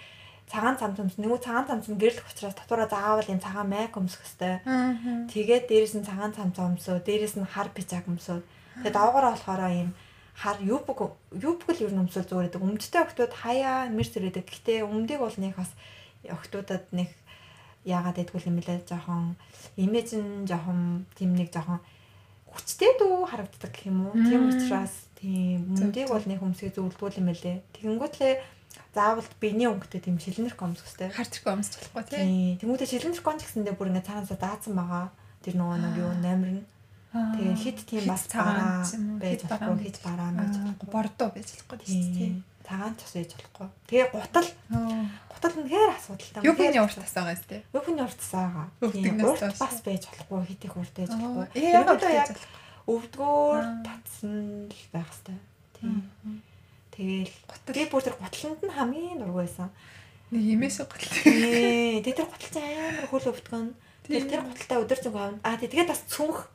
цагаан өмс нөгөө цагаан цамд нь гэрлэх учраас татвараа заавал юм цагаан майк өмсөх хэвээр. Аа. Тэгээд дээрэс нь цагаан цамцаа өмсөө, дээрэс нь хар пижак өмсөө. Тэгээд доогоороо болохоор ийм хар юбг юбг л ер нь өмсөл зүгээр гэдэг. Өмдтэй октод хаяа мэрс ирээдэг. Гэтэ өмдийг бол нэг бас октодод нэг яагаад гэдгүүл юм бэлээ жоохон имиж нь жоохон тийм нэг жоохон хүчтэй дүү харагддаг гэх юм уу. Тийм учраас тийм зөв. бол нэг хүмүүсийг зөвлөдгүүл юм бэлээ. Тэгэнгүүтлээ заавал биений өнгөтэй тийм шилнэрх өмсөх хэрэгтэй. Харчгүй өмсч болохгүй тий. Тийм. Тэмүүтэ шилэнч гон ч гэсэндээ бүр ингээ цаанаасаа даацсан байгаа. Тэр нөгөө нэг юу номер нь. Тэгээ хит тийм бас цагаан байж болохгүй, хит бараан байж болохгүй. Бордоо байж болохгүй тий. Тийм. Цагаан ч бас байж болохгүй. Тэгээ гутал, гутал үнэхээр асуудалтай. Юу биний урт тасаагаа сте. Юуны урт саага. Өвдөгнөөс Урт доош. бас байж болохгүй, хит их урт байж болохгүй. Яагаад Ерөнхийдөө яг өвдгөөр татсан л байх хэвээр. Тийм. Гутал би бүр тэр гутланд нь хамгийн дургүй байсан. нэг имэш гутал. Тий. Тэгээ тэр чинь амар хөл өвдгөн. Тийм. тэр гуталтай өдөр зүг авна. Аа тэгээд бас цүнх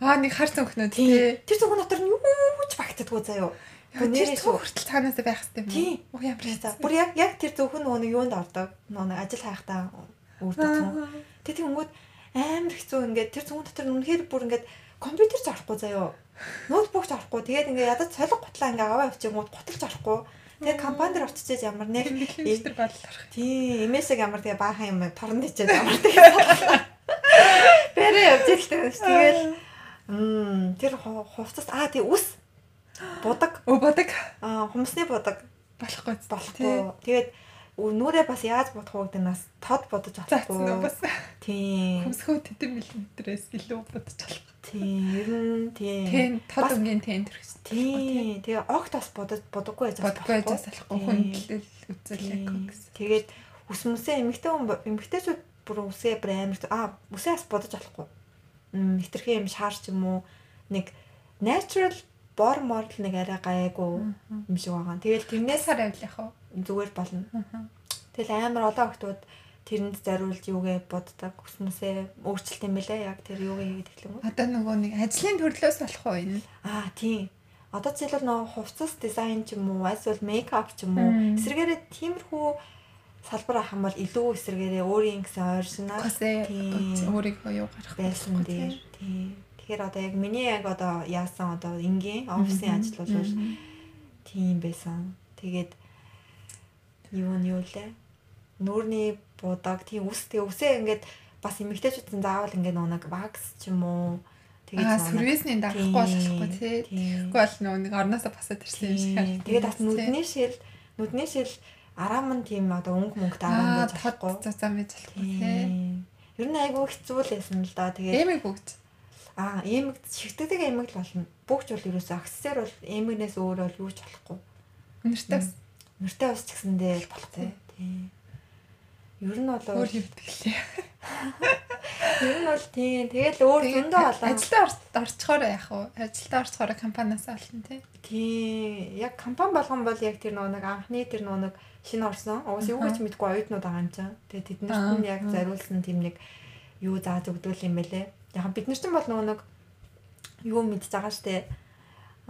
Аа нэг хар цөнхнөө Тий. тий. Тэр зөвхөн дотор нь юу ч багтдаггүй заяо. Тэр цог хүртэл цаанаас байх хэрэгтэй юм. Тий. Уу ямар хэцүү. бүр яг яг тэр зөвхөн нөгөө нэг юунд ордог. Нөгөө ажил хайхтаа үрдэг юм. Аа. Тэгээ тийм өнгөд амар хэцүү ингээд тэр зөвхөн дотор нь үнэхээр бүр ингээд компьютер ч орохгүй заяо. Ноутбук ч орохгүй. Тэгээд ингээд ядаж солих гутлаа ингээд аваа авчингууд гуталж орохгүй. Тэгээд компани дээр очичээж ямар нэг тэр бодлоор. тий эмээсэг ямар тэгээ баахан юм торн дичээд ямар тэгээ. Бэрэ явж илтэй. Тэгэл Мм тэр ху- хувцас аа тий ус будаг Оо бодог аа хумсны будаг болохгүй. болохгүй. Тэгээд нүрээ бас яаж бодох вэ гэдэг нас тод бодож уу болохгүй. Тийм. Хөмсгөө тэдэм миллиметрээс илүү бодож болох. Тийм, ер нь тийм. Тэн тод өнгийн тэн төрөх. Тийм. Тэгээ огт бас бодож бодоггүй байж Бодгүй байж болохгүй хүндлэл үзэл яг Тийм. гэсэн. Тэгээд ус мүсээ эмэгтэй хүн эмэгтэйчүүд бүр үсээ бүр амар аа үсээ бас бодож болохгүй. Хитрхи юм шаарч юм уу нэг natural бор морл нэг арай гайгүй юм шиг байгаа. Тэгэл тэрнээс Сар авил яах вэ? Зүгээр болно. Тэгэл амар олон охтууд тэрэнд зориулж юугээ боддог мүсээ өөрчлөлт юм бэлээ яг тэр юугээ хийгээд эхлэн гоо. Одоо нөгөө нэг ажлын төрлөөс болох уу энэ? Аа тийм. Одоо жишээлбэл нөгөө хувцас дизайн ч юм уу, эсвэл мейкап ч юм уу, эсвэргээрээ тиймэрхүү салбар ах юм бол илүү эсвэргээрээ өөрийн гэсэн Тийм. өөрийгөө юу гарах байсан дээр. Тийм. Тэгэхээр одоо яг миний яг одоо яасан одоо энгийн офисын ажил бол тийм байсан. Тэгээд юу нь юу лээ? Нүүрний будаг тийм үс тэгээ үсээ ингээд бас эмэгтэйчүүдэн заавал ингээд нэг вакс ч юм уу нэг- сервисний дарахгүй болохгүй тий. Тэгэхгүй бол нэг орноосоо босоод ирсэн юм шиг Тийм. Тэгээд бас нүдний шил нүдний шил араам нь тийм одоо өнгө аа байж тод болохгүй. цацаа байж болохгүй тий. Ер нь айгүй хэцүү л байсан л да. Тэгээд Эмиг бүгд. аа эмэг шигтгэдэг эмэг л болно. Бүгч бол ерөөсөө аксессуар бол эмэгнээс өөр бол юу ч болохгүй. Нэртэй Нэртэй ус ч гэсэндээ болохгүй. Тийм. Ер нь бол өөр хөвдөг лээ. ер нь бол тийм. Тэгэл өөр зөндөө болоо. Ажилдаа орчхоор яах вэ? Ажилдаа орчхоор компаниас олно тий. Тийм. Яг компани болгон бол яг тэр нэг анхны тэр нэг шинэ орсон. Уус юу гэж мэдгүй оюутнууд байгаа юм чинь. Тэгээ тэднэрт нь яг Аа. зориулсан тийм нэг юу зааж өгдөг юм бэлээ. Яг бид нар ч бол нөгөө нэг юу мэдж байгаа штэ.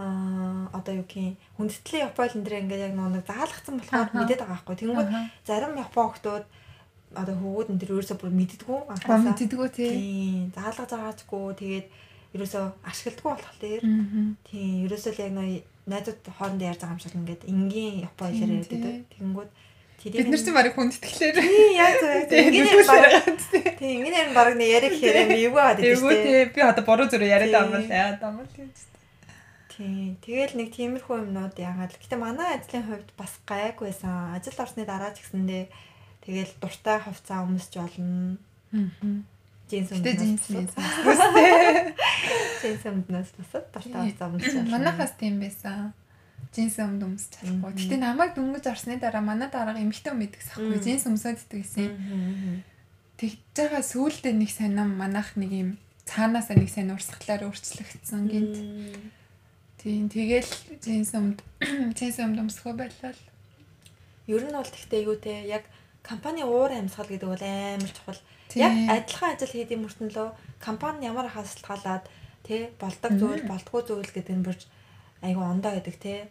Аа одоо юу гэх юм хүндэтгэлийн Япон энэ ингээд яг нэг заалгацсан болохоор мэдээд байгаа байхгүй. Тэнгүүд зарим Япон хүмүүс одоо хөвгүүд энэ төр ерөөсөө бүр мэддэггүй Аа анхаасаа. мэддэггүй тий. Тийм. Заалгаж байгаачгүй тэгээд ерөөсөө ашигладгүй болохоор. Тийм, ерөөсөө л яг найзууд хоорондоо ярьж байгаа юм шиг ингээд энгийн япон хэлээр Тийм, ярьдаг. тийм. Тэнгүүд Бид нар чинь барыг хүндэтгэлээр. Тийм, яг зөв яг зөв. Тийм тийм, нь баг нэг ярих хэрэг юм эвгүй хаад байдаг Эвгүй шүү дээ. тий. Би одоо буруу зүрэ яриад Тийм. байгаа юм л яа даа юм л. Тийм. Тэгэл нэг тиймэрхүү юмнууд яагаад. Гэтэ манай ажлын хувьд бас гайг байсан. Ажил орсны дараа ч гэсэндээ тэгэл дуртай хувцас өмсч болно. Аа. Жинс мэс. Джинс өмснөөс бусад дуртай хувцас өмсч болно. Манайхаас тийм байсан. Джинс өмд өмсч чадахгүй. Мгм. Гэтэ намайг дөнгөж орсны дараа манай дараагийн эмэгтэй хүн мэддэг сахгүй. Мм. Джинс өмсөд иддэг гэсэн. Тэгж байгаа сүүлдээ нэг сонирм манайх нэг юм цаанаасаа нэг сайн урсгалаар өөрчлөгдсөн гинт. Тийм тэгэл джинс өмд джинс өмд өмсгөө байлаа. Ер нь бол тэгтээ юу те яг компани уур амьсгал гэдэг бол амар чухал. Яг адилхан ажил хийдэг мөртлөө компани ямар хасалгаалаад тий болдог зүйл болдгоо зүйл гэдэг нь бүрж айгу ондоо гэдэг тий.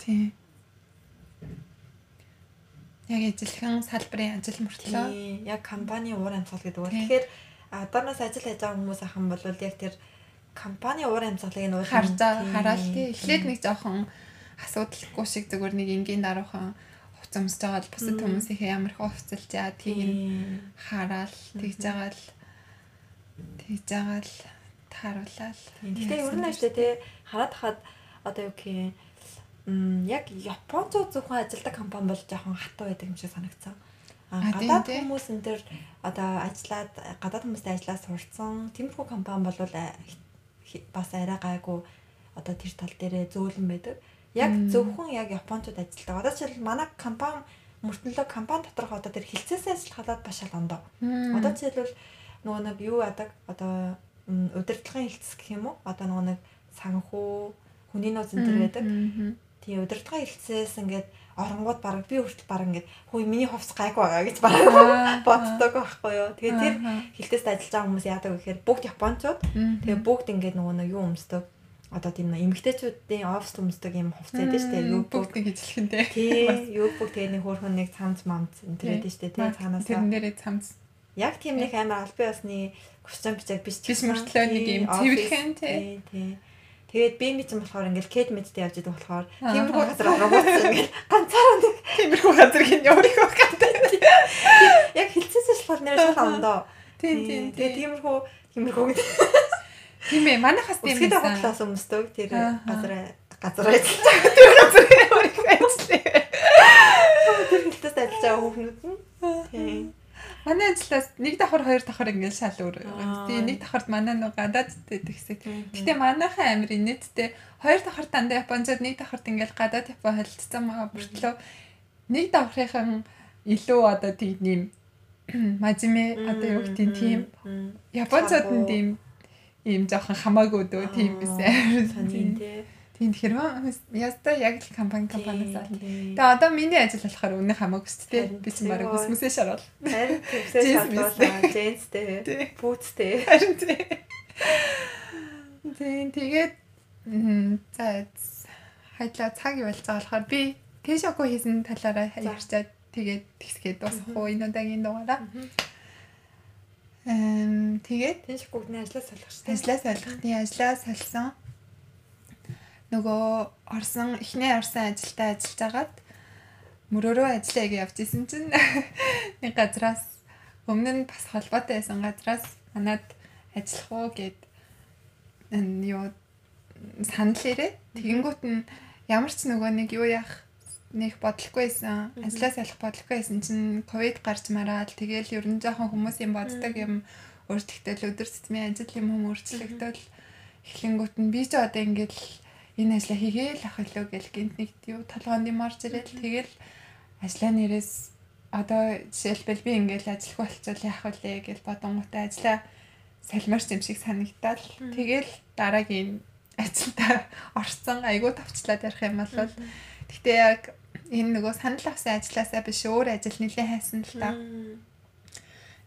Тийм. Яг ижилхэн салбарын ажил мөртлөө яг компани уур амьсгал гэдэг бол тэгэхээр одооноос ажил хийж байгаа хүмүүс ахын бол яг тэр компани уур амьсгалыг нь харж хараал тий. Эхлээд нэг жоохон асуудалгүй шиг зүгээр нэг энгийн даруухан хувц өмсөж байгаа л бусад хүмүүсийнхээ ямар их хувцалж яа тийг нь хараал тэгж байгаа л тэгж байгаа л тааруулаад. Гэтэ ер нь ажлаа тий хараад хаад одоо юу гэх юм яг Японцууд зөвхөн ажилдаг компани бол жоохон хатуу байдаг юм шиг санагцсан. А гадаад хүмүүс энэ төр одоо ажиллаад гадаад хүмүүстэй ажиллаад сурцсан тиймэрхүү компани бол бас арай гайгүй одоо тэр тал дээрээ зөөлөн байдаг. Яг зөвхөн яг Японцууд ажилладаг. Одоо жишээл манай компани мөртлөө компани доторх одоо тэр хилцээс ажиллах халаад башаал ондоо. Одоо жишээлбэл нөгөө нэг юу яадаг одоо удирдлагын хилцс гэх юм уу? Одоо нөгөө нэг санхүү хүний нөөц энэ төр байдаг. Тийм удирдлагын хилцээс ингээд оронгууд баг би хүртэл баг ингээд хөөе миний хувцс гайг байгаа гэж баг боддог байхгүй юу. Тэгээд тэр хилцээст ажиллаж байгаа хүмүүс яадаг вэ гэхээр бүгд японочууд. Тэгээ бүгд ингээд нөгөө нэг юу өмсдөг. Одоо тийм эмгтээчүүдийн офс өмсдөг юм хувцас байдаг шүү дээ. Юу бүгд нэг ижилхэндээ. тий юу бүгд тэгээ нэг хөөрхөн нэг цамц мамц байдаг шүү дээ. Тий цаанаасаа Тэрэн дээрээ цамц Яг тийм нэг амар албан ёсны костюм бичиг биш Биш мөртлөө нэг юм цэвэрхэн, тий. тий. Тэгээд би мэд ч юм болохоор ингээл кед мэдтэй явж идэх болохоор тиймэрхүү газар оронгууд ингээл ганцаараа нэг тиймэрхүү газар гин өөрийнхөө гадаа. яг хилцээсээ шалгал нэр шалгал ондоо. Тийм тийм Тэгээд тийм. тиймэрхүү тиймэрхүү гэдэг. Тийм ээ манайхаас тийм Үсгэд байсан. хотлоос өмсдөг тэр газар газар ажиллаж Тэр газар өөрийнхөө ажиллаа. тэр хилцээст ажиллаж байгаа хүүхнүүд нь. Тийм. Манай ажлаас нэг давхар хоёр давхар ингээл шал өөр. Тэгээ нэг давхарт манай нэг гадаад дэдэг хэсэг. Гэтэ манайхан амир инээдтэй хоёр давхар дандаа Японцод нэг давхарт ингээл гадаад Япон холилцсон маа бүртлөө нэг давхрынхан илүү одоо тийм нэм мажиме одоо юу гэдэг тийм Японцод нь тийм ийм жоохон хамаагүй дөө тийм Сонин байсан. тий. Тийм тэгэхээр яста яг л компани компаниас тий. Тэгээ одоо миний ажил болохоор үнэ хамаагүй шүү дээ. Би тийм бараг хүсмэсээ шарвал. Харин Джинс шалгуулаа, джинстэй, бүүцтэй. Харин тий. Тийм тэгээд за хайдлаа цаг байгаа болохоор би Тэшоко хийсэн талаараа ярьчаад тэгээд тэгсгээд дуусахгүй энэ удаагийн дугаараа. Эм тэгээд Тэнш бүгдний ажлаа салгах шүү дээ. ажлаа солихны ажлаа салсан. Нөгөө орсон эхний орсон ажилдаа ажиллаж агаад мөрөөрөө ажиллая гэж явж исэн чинь нэг газраас өмнө нь бас холбоотой байсан газраас манад ажиллах уу гэд энэ юу санал ирээ. Тэгэнгүүт нь ямар ч нөгөө нэг юу яах нэг бодлохгүй байсан. Ажлаа салах бодлохгүй байсан чинь ковид гарч мараад тэгэл ер нь жоохон хүмүүсийн боддог юм өөрчлөгдөл өдөр тутмын ажил юм юм өөрчлөгдөл эхлэнгүүт нь би ч одоо ингээд л энэ ажлаа хийгээл ах илүү гэл гинт нэг юу толгоонд юм орж ирэл тэгэл ажлаа нэрээс одоо жишээлбэл би ингээд ажиллах болцол яах вэ гэж бодонгуудаа ажлаа салмарч юм шиг санагдал. Тэгэл дараагийн ажилдаа орсон айгуу тавчлаад ярих юм бол Гэхдээ яг энэ нөгөө санал авсан ажилласаа биш өөр ажил нэлээд хайсан л та.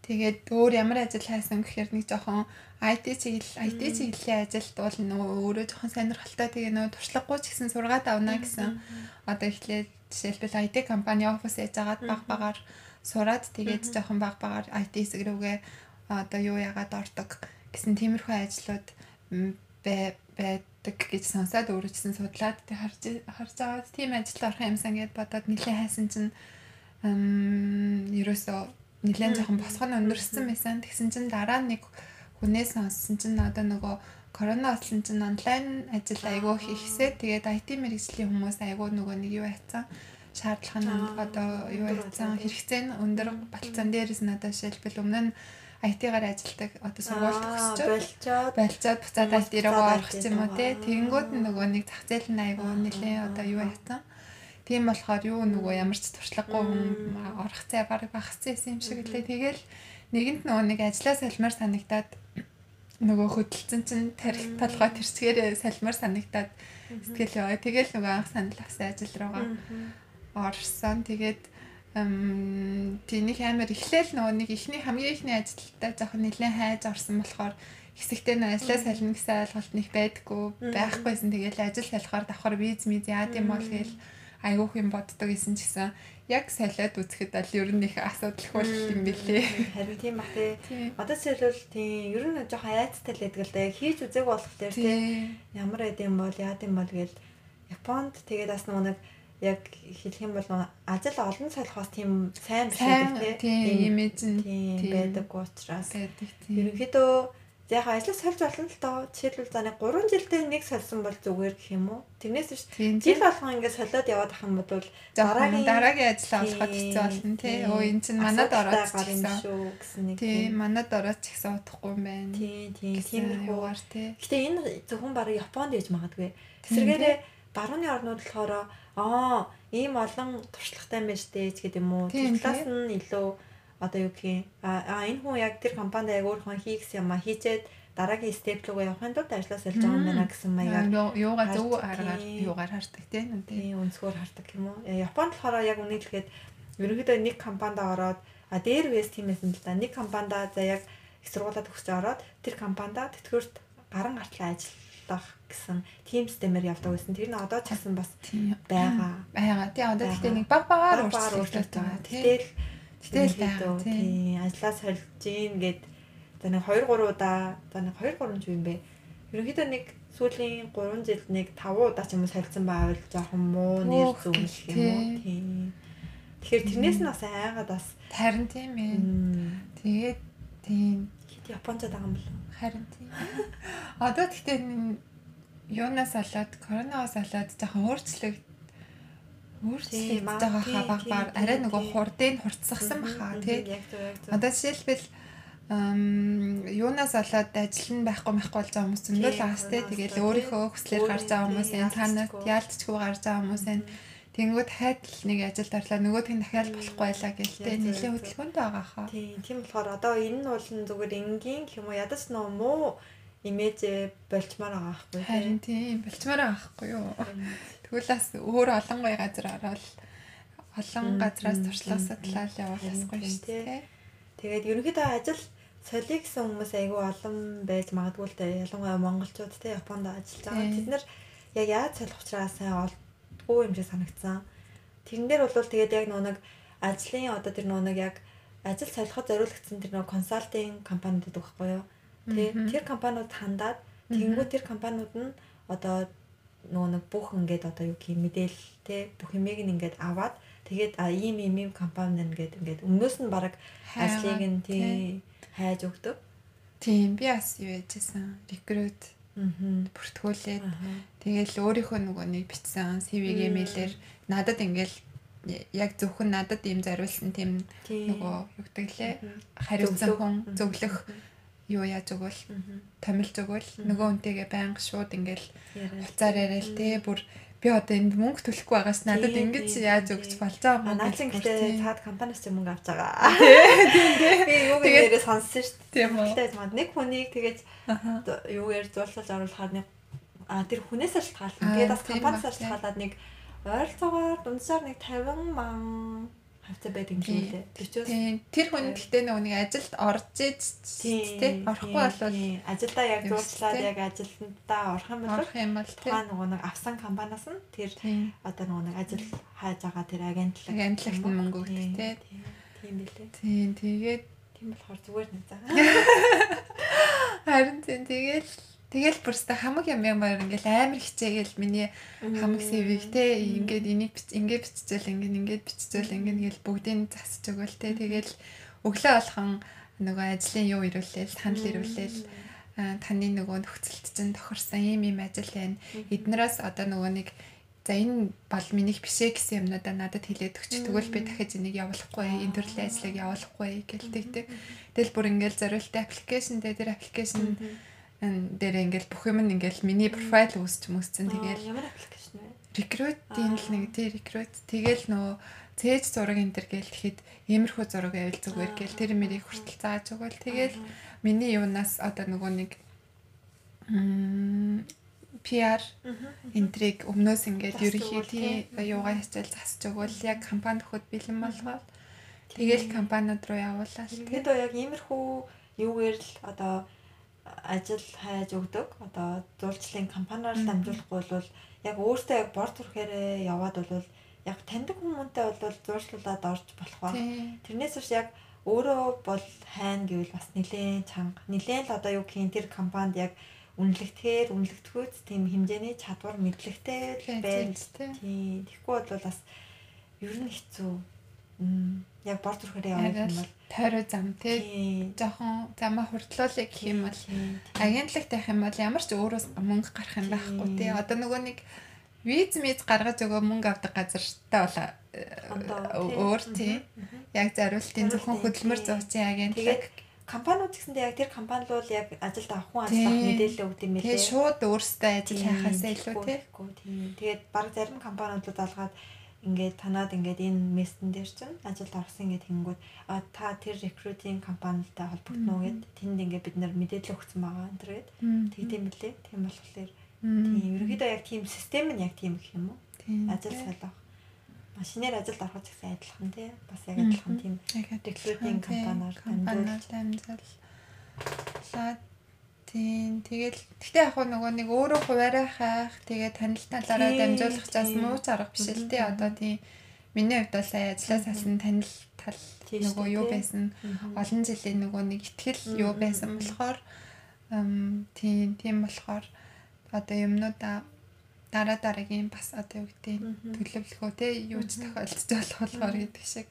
Тэгээд өөр ямар ажил хайсан гэхээр нэг жоохон IT чиглэл IT чиглэлийн ажилд бол нөгөө өөрөө жоохон сонирхолтой тэгээ нөгөө туршлагагүй ч гэсэн сургаад авна гэсэн. одоо эхлээд жишээлбэл IT компани офис яж агаад баг багаар сураад тэгээд жоохон баг багаар IT хэсэг рүүгээ одоо юу яагаад ордог гэсэн тиймэрхүү ажлууд байдаг гэж сонсоод гэсэн судлаад тэг харж харж байгаа тийм ажилд орох юмсан гэд бодоод нэлээд хайсан чинь ерөөсөө нэлээд жоохон босгоно өндөрсөн байсан. Тэгсэн чинь дараа нэг хүнээс сонссон чинь одоо нөгөө корона болсон чинь онлайн ажил айгүй хийхсээ тэгээд IT мэрэгжлийн хүмүүс айгүй нөгөө нэг юу яцсан шаардлага нь одоо юу болоод. хэрэгцээ нь өндөр болцсон. Дээрээс нь одоо жишээлбэл өмнө нь IT-гаар ажилладаг одоо сургууль төгсчөө болчоод болцоод. буцаад дээрээ буцаад орох юм уу те? Тэгэнгүүт нөгөө нэг зах зээл нь айгүй нэлээ одоо юу яатсан тийм болохоор юу нөгөө ямар ч туршлагагүй хүн орох цай баг багцсан юм шиг лээ. Тэгэл нэгэнд нөгөө нэг ажлаа салмаар санагдаад нөгөө хөдөлсөн чинь тарих толгой тэрцгээрээ салмаар санагдаад сэтгэл яваа. Тэгэл нөгөө анх санал авсан ажил руугаа орсон. Тэгээд ам тэнийг амар эхлээл нөгөө нэг ихний хамгийн ихний ажилдаа жоохон нэлээд хайж орсон болохоор хэсэгтээ нөө ажлаа сална гэсэн ойлголт нэг байдггүй байхгүйсэн. Тэгээд ажил салахаар давхар виз миз яад юм бол гээл айгуух юм боддог гэсэн ч гэсэн яг салиад үзэхэд бол ер нь их асуудалгүй юм билээ. харин тийм тий. Тийм. Одоо жишээлбэл тийм ер нь жоохон айцтай л байдаг л. Яг хийж үзээгүй болохоор тий. Тийм. Ямар байд юм бол яад юм бол гээл Японд тэгээд бас нэг яг хэлэх юм бол ажил олон солихоос тийм сайн биш байдаг тийм имиж нь тийм байдаг учраас байдаг ерөнхийдөө яг ажил сольж болно л доо жишээлбэл за нэг 3 жилдээ нэг сольсон бол зүгээр гэх юм уу тэрнээс биш жил болгон ингээд солиод яваад ах юм бол Дараагийн дараагийн ажил олоход хэцүү болно тий. Өө эн чинь манад ороод гэсэн. шүү гэсэн нэг Тийм, манад ороод ч гэсэн удахгүй юм байна. тийм тийм гэсэн тиймэрхүү юугаар тий. Гэтэ энэ зөвхөн бараг Японд ээж магадгүй. Тийм, Эсвэргээрээ барууны орнууд болохоор аа ийм олон туршлагатай юм байна штэ гэдэг юм уу. Талаас нь илүү одоо юу гэх юм а а, энэ хүн яг тэр компанид яг өөр хүн хийх юм а хийчээд дараагийн степ рүү явахын тулд ажиллаж сольж байгаа юм байна гэсэн маягаар Юу- Юугаа зөв хардаг, аргаар тийм. юугаар хардаг тийм өнцгөр хардаг юм уу. Э, Японд болохоор яг хэлэхэд ерөнхийдөө нэг компанид ороод а дээр үес тиймээс л да нэг компанид за яг их сургуулаад төгсөж ороод тэр компанид тэтгэврт гаран гартлаа ажиллах гэсэн тим системээр явдаг байсан. Тэр нь одоо ч гэсэн бас Тийм. байгаа. Байгаа. Тий одоо гэхдээ нэг баг багаар Баг багаар өөрчлөлт байгаа. Тэгэл Байгаа, тий. тийм ажиллаа сольж гин гэд за нэг 2 3 удаа за нэг 2 3 жив юм бэ. Ерөнхийдөө нэг сүүлийн 3 жилд нэг 5 удаа ч юм уу сольсон байвал жоохон муу нэр зүг юм уу. тий. Тийм. Тэгэхээр тэрнээс нь бас айгаад бас Харин тийм ээ. Тэгээд тийм хэд японцод байгаа юм бэл. харин тийм. Одоо н- юунаас болоод коронавигаас болоод жоохон өөрчлөлт Тийм, байгаа хаа баг баг арай нөгөө хурдыг хурцсагсан баха тий. Одоо жишээлбэл юунаас болоод ажил нь байхгүй байхгүй болж байгаа хүмүүс зөндөл Тийм, аас тий. тий. өөрийнхөө хүслээр гарч байгаа хүмүүс энэ танаас яалтчгүй. гарч байгаа хүмүүс энэ тэнгүү дахиад л нэг ажилд орлоо нөгөөх нь дахиад болохгүй байлаа гэл тий. Яг зөв, Нилийн яг зөв. хөдөлгөөнтэй байгаа хаа. Тийм, тийм болохоор одоо энэ нь бол нь зүгээр энгийн юм уу ядаж нөө муу имиж болчмаар байгаа байхгүй. Харин тийм болчмаар байгаа байхгүй юу? Тэгвэл бас өөр олон гоё газар ороод олон газраас туршлага судлал явуулахгүй шүү дээ. Тэгээд ерөнхийдөө ажил солих гэсэн хүмүүс айгүй олон байж магадгүй л дээ. Ялангуяа монголчууд те Японд ажиллаж байгаа. Тэд нар яг яаж солих учраас сайн олдгүй юм шиг санагдсан. Тэрэн дээр бол тэгээд яг нөө нэг ажлын одоо тэр нөө нэг яг ажил солиход зориулагдсан тэр нөө консалтинг компаниуд байхгүй юу? Тэ тэр компаниуд хандаад тэгэнгүүт тэр компаниуд нь одоо нөгөө нэг бүх ингээд одоо юу гэх юм мэдээлэл те бүх юмыг ингээд аваад тэгээд а ийм ийм ийм компани ингээд ингээд өмнөөс нь баг ажлыг нь тий хайж өгдөг. Тийм би бас юу яжсэн. Рекрут бүртгүүлээд тэгээл өөрийнхөө нөгөө нэг бичсэн CV-г Мм. имэйлээр надад ингээл яг зөвхөн надад ийм зориулсан тийм Тий. нөгөө юу гэдэг лээ Мгм. хариуцсан хүн зөвлөх юу яаж өгвөл томилж өгвөл нөгөө үнтэйгээ байнга шууд ингээл хуцаар яриад те бүр би одоо энд мөнгө төлөхгүй байгаас надад Тийм, ингэж тийм, яаж тийм, өгч тийм. болж байгаа наацын бүр гэхдээ тийм. цаад компаниас ч мөнгө авч байгаа. Би юу Тэгээд- гэрээ сонссон шүү дээ. Тийм үү? Манд нэг хүнийг тэгээд Аха. юугаар зуршилж оруулахаар нэг а тэр хүнээс шалтгаалсан. Аа, Тэгээд бас тийм компаниас тийм. шалтгаалаад нэг ойролцоогоор дунджаар нэг 50 мянган хавцаа байдаг юм шиг лээ. Тийм тэр хүн гэхдээ нөгөө нэг ажилд орж иж те орохгүй болвол ажилдаа яг дээ. яг ажилтнаа орох юм бол орох юм бол тухайн нөгөө нэг авсан компаниас нь тэр одоо нөгөө нэг ажил хайж байгаа тэр агентлаг Агентлагт мөнгө өгдөг, тий. тийм. Билээ. тийм тэгээд Тийм болохоор зүгээр нэг заа. харин тийм тэгэл тэгэл бүрстэ хамаг юм ямар ингээл амар хичээгээл миний хамаг сэвийг те ингээд энийг бич ингээд биччихэл ингээд ингээд биччихэл ингээд ингээл бүгдийг засч өгөөл те. Тэгэл өглөө болгон нөгөө ажлын юу ирүүлээл санал ирүүлээл таны нөгөө нөхцөлт чинь тохирсон ийм ийм ажил байна. Эднээс одоо нөгөө нэг за энэ бол минийх бишээ гэсэн юмнуудаа надад хэлээд өгч тэгвэл би дахиж энийг явуулахгүй энэ төрлийн ажлыг явуулахгүй гэлдэг те. Тэгэл бүр ингээл зориултаа аппликейшн дээр тэр аппликейшн дээр ингээл бүх юм ингээл миний профайл үүсч мөсцэн. Тэгэл ямар аппликейшн вэ? рекрутийн л нэг тий рекрут тэгэл нөө цээж зураг энэ төр гээл тэгэхэд иймэрхүү зураг байвал зүгээр гээл тэр мэрийг хүртэл зааж өгөөл тэгэл миний юунаас одоо нөгөө нэг PR энтриг өмнөөс ингээд Засч ерөнхий өгвөл, тий тий. юугаа хичээл засч өгвөл яг компани нөхөд бэлэн болгоод тэгэл компаниуд руу явуулаад тий. Тэгэхэд яг иймэрхүү юугээр л одоо ажил хайж өгдөг. Одоо зурчлалын компаниар дамжуулахгүй бол яг өөртөө яг бор төрхөөрөө яваад бол яг таньдаг хүмүүнтэй бол зуршлуулад орж болох ба. Тэрнээс биш яг өөрөө бол хайна гэвэл бас нилээн чанга. Нилээн л одоо юу гэх юм тэр компанид яг үнэлэгдэхээр үнэлэгдэхүйц тийм хэмжээний чадвар мэдлэгтэй тий Тийм. Тэгэхгүй бол бас ер нь хэцүү. Яг бор төрхөөрөө явах юм бол тойроо зам тий жоохон замаа хурдлуулъя гэх юм бол агентлагт байх юм бол ямар ч өөрөөс мөнгө гарах юм байхгүй тий. Одоо нөгөө нэг виз миз гаргаж өгөө мөнгө авдаг газартай бол э, Ондоо, тий. өөр тий. Яг зариултын зөвхөн хөдөлмөр зуучин агентлаг. Компаниуд гэсэндээ яг тэр компани л бол яг ажилд авах хүн Тий. ажиллах мэдээлэл өгд юм Тэгээ билээ. шууд өөрсдөө ажил хайхаасаа илүү тийм. Тэгээд баг зарим компаниудад алгаад ингээд танаад ингээд энэ мессен дээр чинь ажилд орсон ингээд тэнгүүд а та тэр рекрутинг компанитай холбогдно гэд тэнд ингээд бид нар мэдээлэл өгсөн байгаа энэ төр гэд тэгээд юм билээ. Тийм болохоор тийм ерөнхийдөө яг тийм систем нь яг тийм гэх юм уу? Ажил солих. Машинаар ажилд орох гэсэн адилхан тий. Бас яг адилхан тийм recruiting компаниар компаниар дамжууллаа. Тийм. Тэгэл гэхдээ яг нөгөө нэг өөрөө хуваараа хайх тэгээ танил талаараа Тийм, дамжуулах тийм. муу зарга биш л тий одоо тийм миний хувьд бол сая ажиллаа салсан танил тал нөгөө юу байсан олон жилийн нөгөө нэг ихтгэл юу байсан болохоор тийм тийм болохоор одоо юмнуудаа дараа дараагийн бас одоо юу гэдэг төлөвлөхөө те юу ч тохиолдож болох болохоор гэдэг шиг.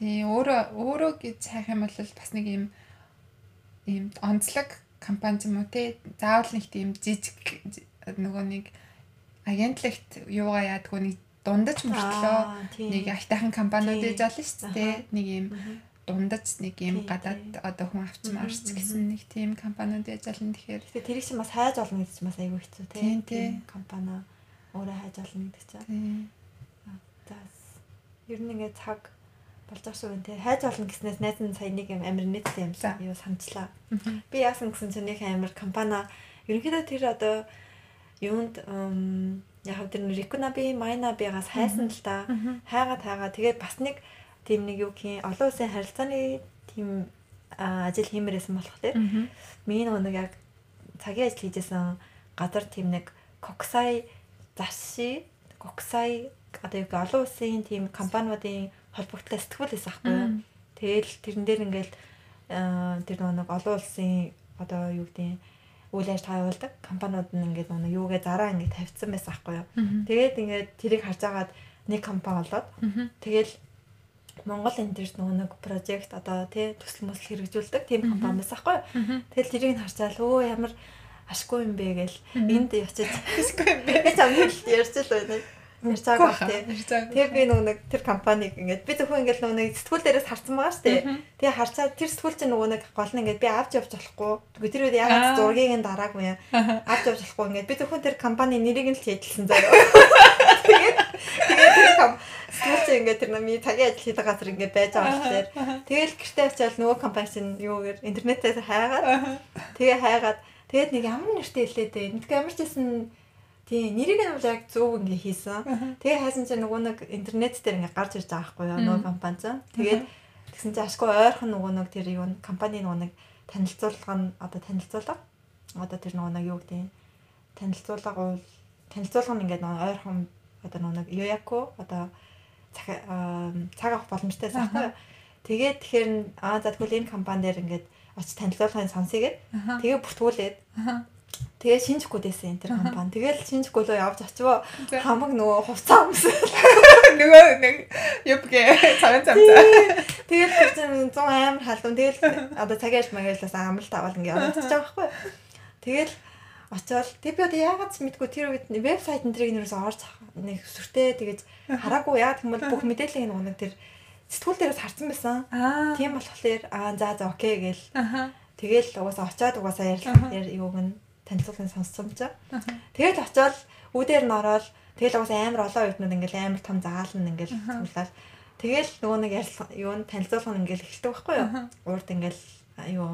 Тийм өөрөө өөрөө гэж хайх юм бол бас нэг юм ийм онцлог компани юм уу те заавал нэг тийм жижиг жи- нөгөө нэг агентлагт юугаа яадгүй нэг дундаж мөртлөө нэг айтайхан компаниуд ээж олно шүү дээ. Нэг юм дундаж нэг юм гадаад одоо хүн авч Мгм, марч мгм. гэсэн нэг тийм компаниуд ээж олно тэгэхээр Тэгэхээр тэрийг чинь бас хайж олно чинь бас айгүй хэцүү Тийм, компани өөрөө хайж олно гэдэг чинь. За ер нь ингээд цаг болж байгаа шүү тий. Хайж олно гэснээс найз нь сая нэг юм амир нийттэй юм юу санчлаа. Мгм. Би яасан гэсэн чинь нэг амир компани ерөнхийдөө тэр одоо юунд яг тэр Рикунаби Майнабигаас хайсан л та. Мгм. хайгаад хайгаад тэгээд бас нэг тийм нэг юу гэх юм олон улсын харилцааны тийм ажил хиймээрсэн болох Мгм. миний нэг яг цагийн ажил хийжсэн газар тийм нэг коксай засши коксай одоо гэх олон улсын тийм компаниудын холбогдлоо сэтгүүл байсан байхгүй юу. Тэгэл тэрэн дээр ингээл аа, тэр нэг олон улсын одоо юу гэдэг үйл ажиллагаа явуулдаг компаниуд нь ингээд нэг юугээ зараа ингээд тавьчихсан байсан байхгүй юу. Тэгээд ингээд тэрийг харж агаад нэг компани болоод тэгэл Монгол энэ дээр нөгөө нэг прожект одоо тий төсөл мөсөл хэрэгжүүлдэг тийм компани байсан байхгүй юу. Тэгэл тэрийг нь харчаал өө ямар ашгүй юм бэ гэл энд очиж Тэсгүй юм бэ. чам хэлт ярьж л байна. Ярьж байгаа тий. Тэгээ би нөгөө нэг тэр компаниг ингээд би зөвхөн ингээд нөгөө нэг сэтгүүл дээрээс харсан байгаа шүү дээ. Тэгээ харцаад тэр сэтгүүл чинь нөгөө нэг гол нь ингээд би авч явж болохгүй. Тэр үед Аа. ягаад зургийг нь дараагүй юм. Авч явж болохгүй ингээд би зөвхөн тэр компани нэрийг нь л хийдэлсэн заяа. Тэгээд тэгээд тэр сэтгүүл чинь ингээд тэр намын цагийн ажил хийдэг газар ингээд байж байгаа болохоор тэгэл гэртээ очиад нөгөө компани чинь юугээр интернетээс хайгаад тэгээ хайгаад тэгээд нэг ямар нэртэй хэлээд ч гэсэн тий нэрийг нь бол яг зөв ингээ хийсэн. Тэгээ хайсан чинь нөгөө нэг интернет дээр ингээ гарч ирж байгаа байхгүй юу? Нөгөө компани чинь. Тэгээд тэгсэн чинь ашгүй ойрхон нөгөө нэг тэр юу компани нөгөө нэг танилцуулга нь одоо танилцуулга? Одоо тэр нөгөө нэг юу гэдэг юм танилцуулга бол танилцуулга нь ингээ нөгөө ойрхон одоо нөгөө нэг Yoyaku одоо цаг цаг авах боломжтой байхгүй юу. Тэгээд тэгэхээр аа за тэгвэл энэ компани дээр ингээд очиж танилцуулгын сонсъё гэд тэгээ бүртгүүлээд тэгээ шинжгүй дэсэн энэ Аха. компани. Тэгэл шинжгүй рүү явж очивоо хамаг нөгөө хувцас өмсөн. Нөгөө нэг юбгээ цагаан цамцаа. Тэгэл тэр чинь 100 амар халуун. Тэгэл одоо ажил магаалаас амралт аваад ингээ оролцож байгаа байхгүй. юу. Тэгэл очоод тэг би одоо яагаад ч мэдгүй тэр үед вебсайт энэ тэрийг нэрээс орж нэг сүртэй тэгэж хараагүй яа гэвэл бүх мэдээллийг нэг тэр сэтгүүл дээрээс харсан байсан. Тийм болохоор аа за за окей Аха. тэгэл угаасаа очоод угаасаа Аха. ярил юуг нь танилцуулгын сонссон. Аха. Тэгэл очоод үүдээр нь ороод тэгэл угаасаа амар олон үеднүүд ингээл амар том заална ингээл цуглаад тэгэл нөгөө нэг ярилцлага юу н танилцуулга нь ингээл эхэлдэг байхгүй юу? Урд ингээл юу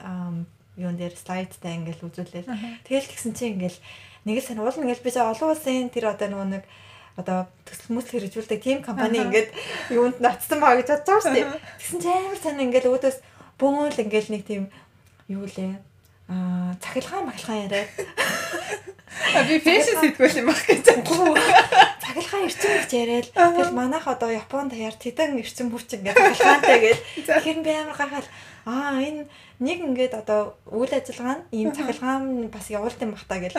ам юун дээр слайдтай ингээл үзүүлээл. Тэгэл тэгсэн чинь ингээл нэг л сайн уул ингээл би за олон улсын тэр одоо нөгөө нэг одоо төсөл мөсөл хэрэгжүүлдэг тийм компани ингээд юунд нацсан баа гэж бодож байгаа шүү дээ. Тэгсэн чинь амар сайн ингээл өөдөөс бөөнл ингээл нэг тийм юу лээ аа цахилгаан махилгаан яриад А би фэшн сэтгүүл юм баг гэж Үгүй. Цахилгаан эрчим хүч яриад тэгэл манайх одоо Японд даяар тэдэн эрчим хүч ингээд цахилгаантай гээд тэгэхээр би амар гахал аа энэ нэг ингээд одоо үйл ажиллагаа нь ийм цахилгаан бас явуулт юм бах та гэл.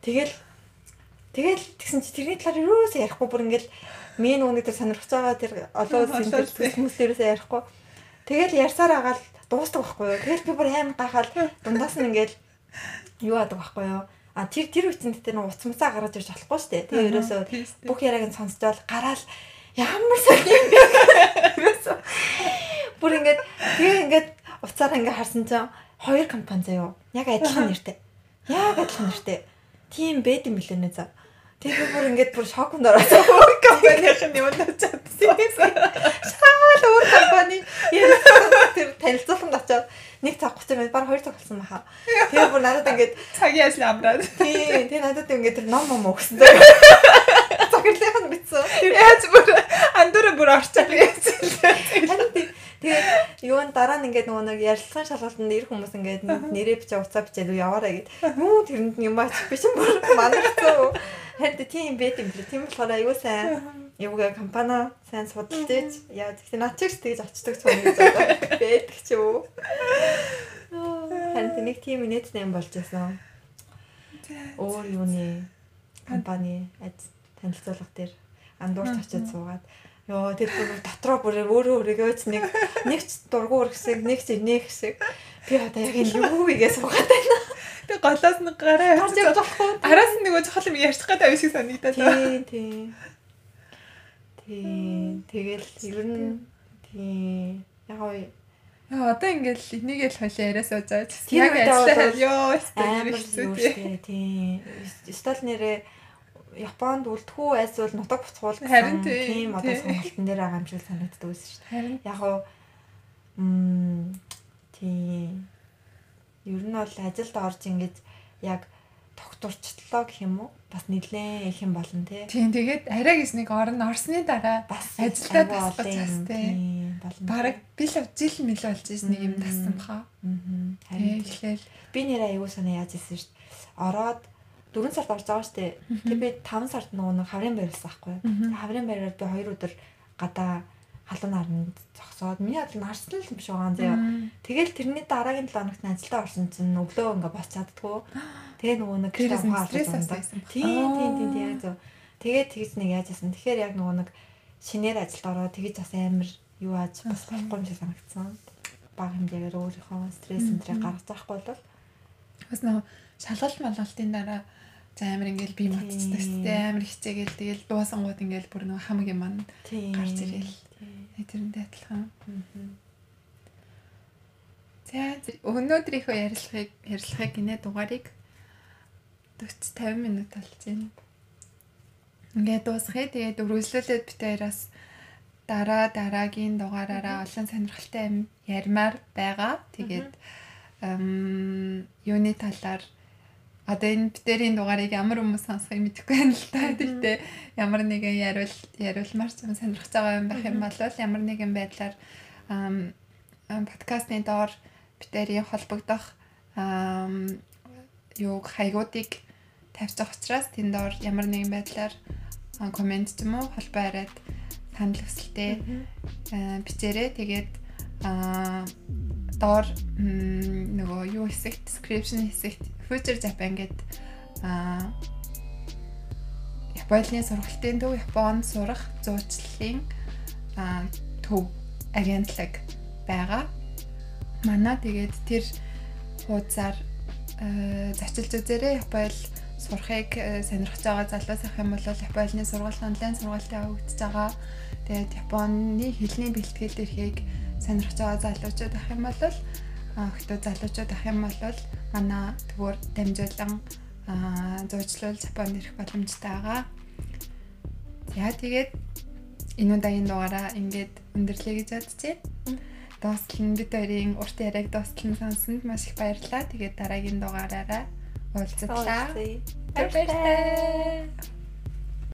Тэгэл тэгэл тэгсэн чи тэрний талаар юусаа ярихгүй бүр ингээд миний нүг тэр сонирхож байгаа тэр олон улсын тэр хүмүүс дээрээсээ ярихгүй. Тэгэл ярьсаар агаал дуустдаг байхгүй юу тэгэл би бүр амар гахал дундаас нь ингээд юу адаг байхгүй юу А тэр тэр үчинд тэр нэг уц муцаа гаргаж ирж болохгүй шүү дээ. Тэгээ ерөөсөө бүх яриаг нь сонсчоод гараал ямар сони юм бэ? Ерөөсөө бүр ингээд тэгээ ингээд уцаараа ингээд харсан чинь хоёр компани заяо. Яг адилхан нэртэй. Яг адилхан нэртэй. Тийм байд юм билээ нэ за. Тэгээ бүр ингээд бүр шокнд ороод компанийн юм начаад. шал өөр компани тэр танилцуулганд очоод нэг цаг 30 минут баг хоёр цаг болсон баха. Тэгээ бүр надад ингээд Цагийн ажил амраад. тий тэгээ надад ингээд тэр ном ном өгсөн. Захирлынх нь битсэн. Яаж бүр андуура бүр орчаад байсан. Тэгээд юу н дараа нь ингээд нөгөө нэг ярилцлагын шалгалтанд ир хүмүүс ингээд нэрээ бичээ уцаа бичээд яваараа гэд. Юу тэрэнд юм аач биш юм бүр манарцсан. Харин тийм байт юм блэ. Тийм болохоор аюу сайн юугаа компани сайн судалж ийж яа гэхдээ над чигс тэгж очдог цог гэж байдаг ч юу. Харин нэг тийм нийтний юм болж байсан. Өөр юуны компани ажил танилцуулга дээр андуурч очиод суугаад Йоо тэр бүр дотроо бүр өөрөө өөрийгөө нэг нэг ч дургуур хэсэг нэг ч инээх хэсэг би одоо яг энэ юу игээ суугаад байна. Би голоос нэг гараа болохгүй. Араас нь нөгөө чухал юм ярьчих гэдэг авиг шиг санагдаад. Тийм тийм. Тийм. Тэгэл ер нь тийм яг уу Яа одоо ингээл энийг л хойлоо яриа сууж байгаа ч яг ажиллаа ёо юу штэ тийм. Стол нэрээ Японд үлдэхүү айсвал нутаг буцхуулсан Харин тийм, одоо сонголтын дээр байгаа юм шиг санагддаг байсан шүү дээ. Яг уу м тийм. Ер нь бол ажилд орж ингэж яг тогтворчлоо гэх юм уу? Бас нэлээд их юм болно те. тийм тэгээд арай гэж нэг орн орсны дараа Бас Ажилдаа олон бас болно. бараг би л жил мэл болж ирсэн нэг юм Мм. тассан баха. Харин тийм. Тэгэлээл би нэр аюу санаа яаж ирсэн шүү дээ. Ороод 4 сард орж байгаа дээ. Тэг би 5 сард нөгөө нэг хаврын байрлсан байхгүй. Хаврын байраар би 2 өдөр гадаа халуун наранд зогсоод миний адил нарсан л юм шиг байгаа заяа. Тэгэл тэрний дараагийн 7 хоногт ажилдаа орсон чинь өглөө ингээ бос чаддгүй. Тэгээ нөгөө нэг стресс авсан. Тийм тийм тийм яг зөв. Тэгээд тэгж нэг яаж яасан. Тэгэхээр яг нөгөө нэг шинээр ажилд ороод тэгж бас амар юу ааж бас болохгүй юм шиг санагдсан. Бага хэмжээгээр өөрийнхөө стресс энэ гаргаж байхгүй бол Бас нөө шалгалт малгалтын дараа за амар ингээл би мацдаг сте амар хичээгээл тэгэл дуусангууд ингээл бүр нөгөө хамгийн манд тийм гарч ирэл. Тэрэндээ адилхан. За өнөөдрийнхөө ярилцлагыг ярилцлагыг гинэ дугаарыг 40 50 минут болж байна. Ингээд дуусгая. Тэгээд өргөжлүүлээд бит хоёроос дараа дараагийн дугаараараа олон сонирхолтой юм ярмаар байгаа. Тэгээд юуны талаар одоо энэ битэрийн дугаарыг ямар хүмүүс сонсохыг мэдэхгүй байна л та. Тэгтээ ямар нэгэн яриул яриулмаар юм сонирхож байгаа юм байх юм бол ямар нэгэн байдлаар подкастны доор битэрийн холбогдох ам юу хаягуудыг тавьчих учраас тэнд доор ямар нэгэн байдлаар комент ч юм уу холбоо хараад санал хүсэлтээ бичээрэй. Тэгээд доор нөгөө юу хэсэгт description хэсэгт Future Japan гэдэг а Японы сургалтын төв Японд сурах зуучлалын а төв агентлаг байгаа. Манай тэгээд тэр хуудасаар зочилж үзээрэй. Японд сурахыг сонирхож байгаа залуус ах юм бол Японы сургалт онлайн сургалтын өгдөж байгаа. Тэгээд Японы хэлний бэлтгэл эрхийг сонирхож байгаа залуучууд ах юм бол охтоо залуучууд ах юм бол манай төвөр дамжуулан зурчлал Японд ирэх боломжтой байгаа. За тэгээд энэ удаагийн дугаараа ингээд өндөрлөе гэж. Дуустал нь бид хоёрын урт яриаг дуустал нь сонсонд маш их баярлалаа. Тэгээд дараагийн дугаараараа уулзлаа. Баярлалаа.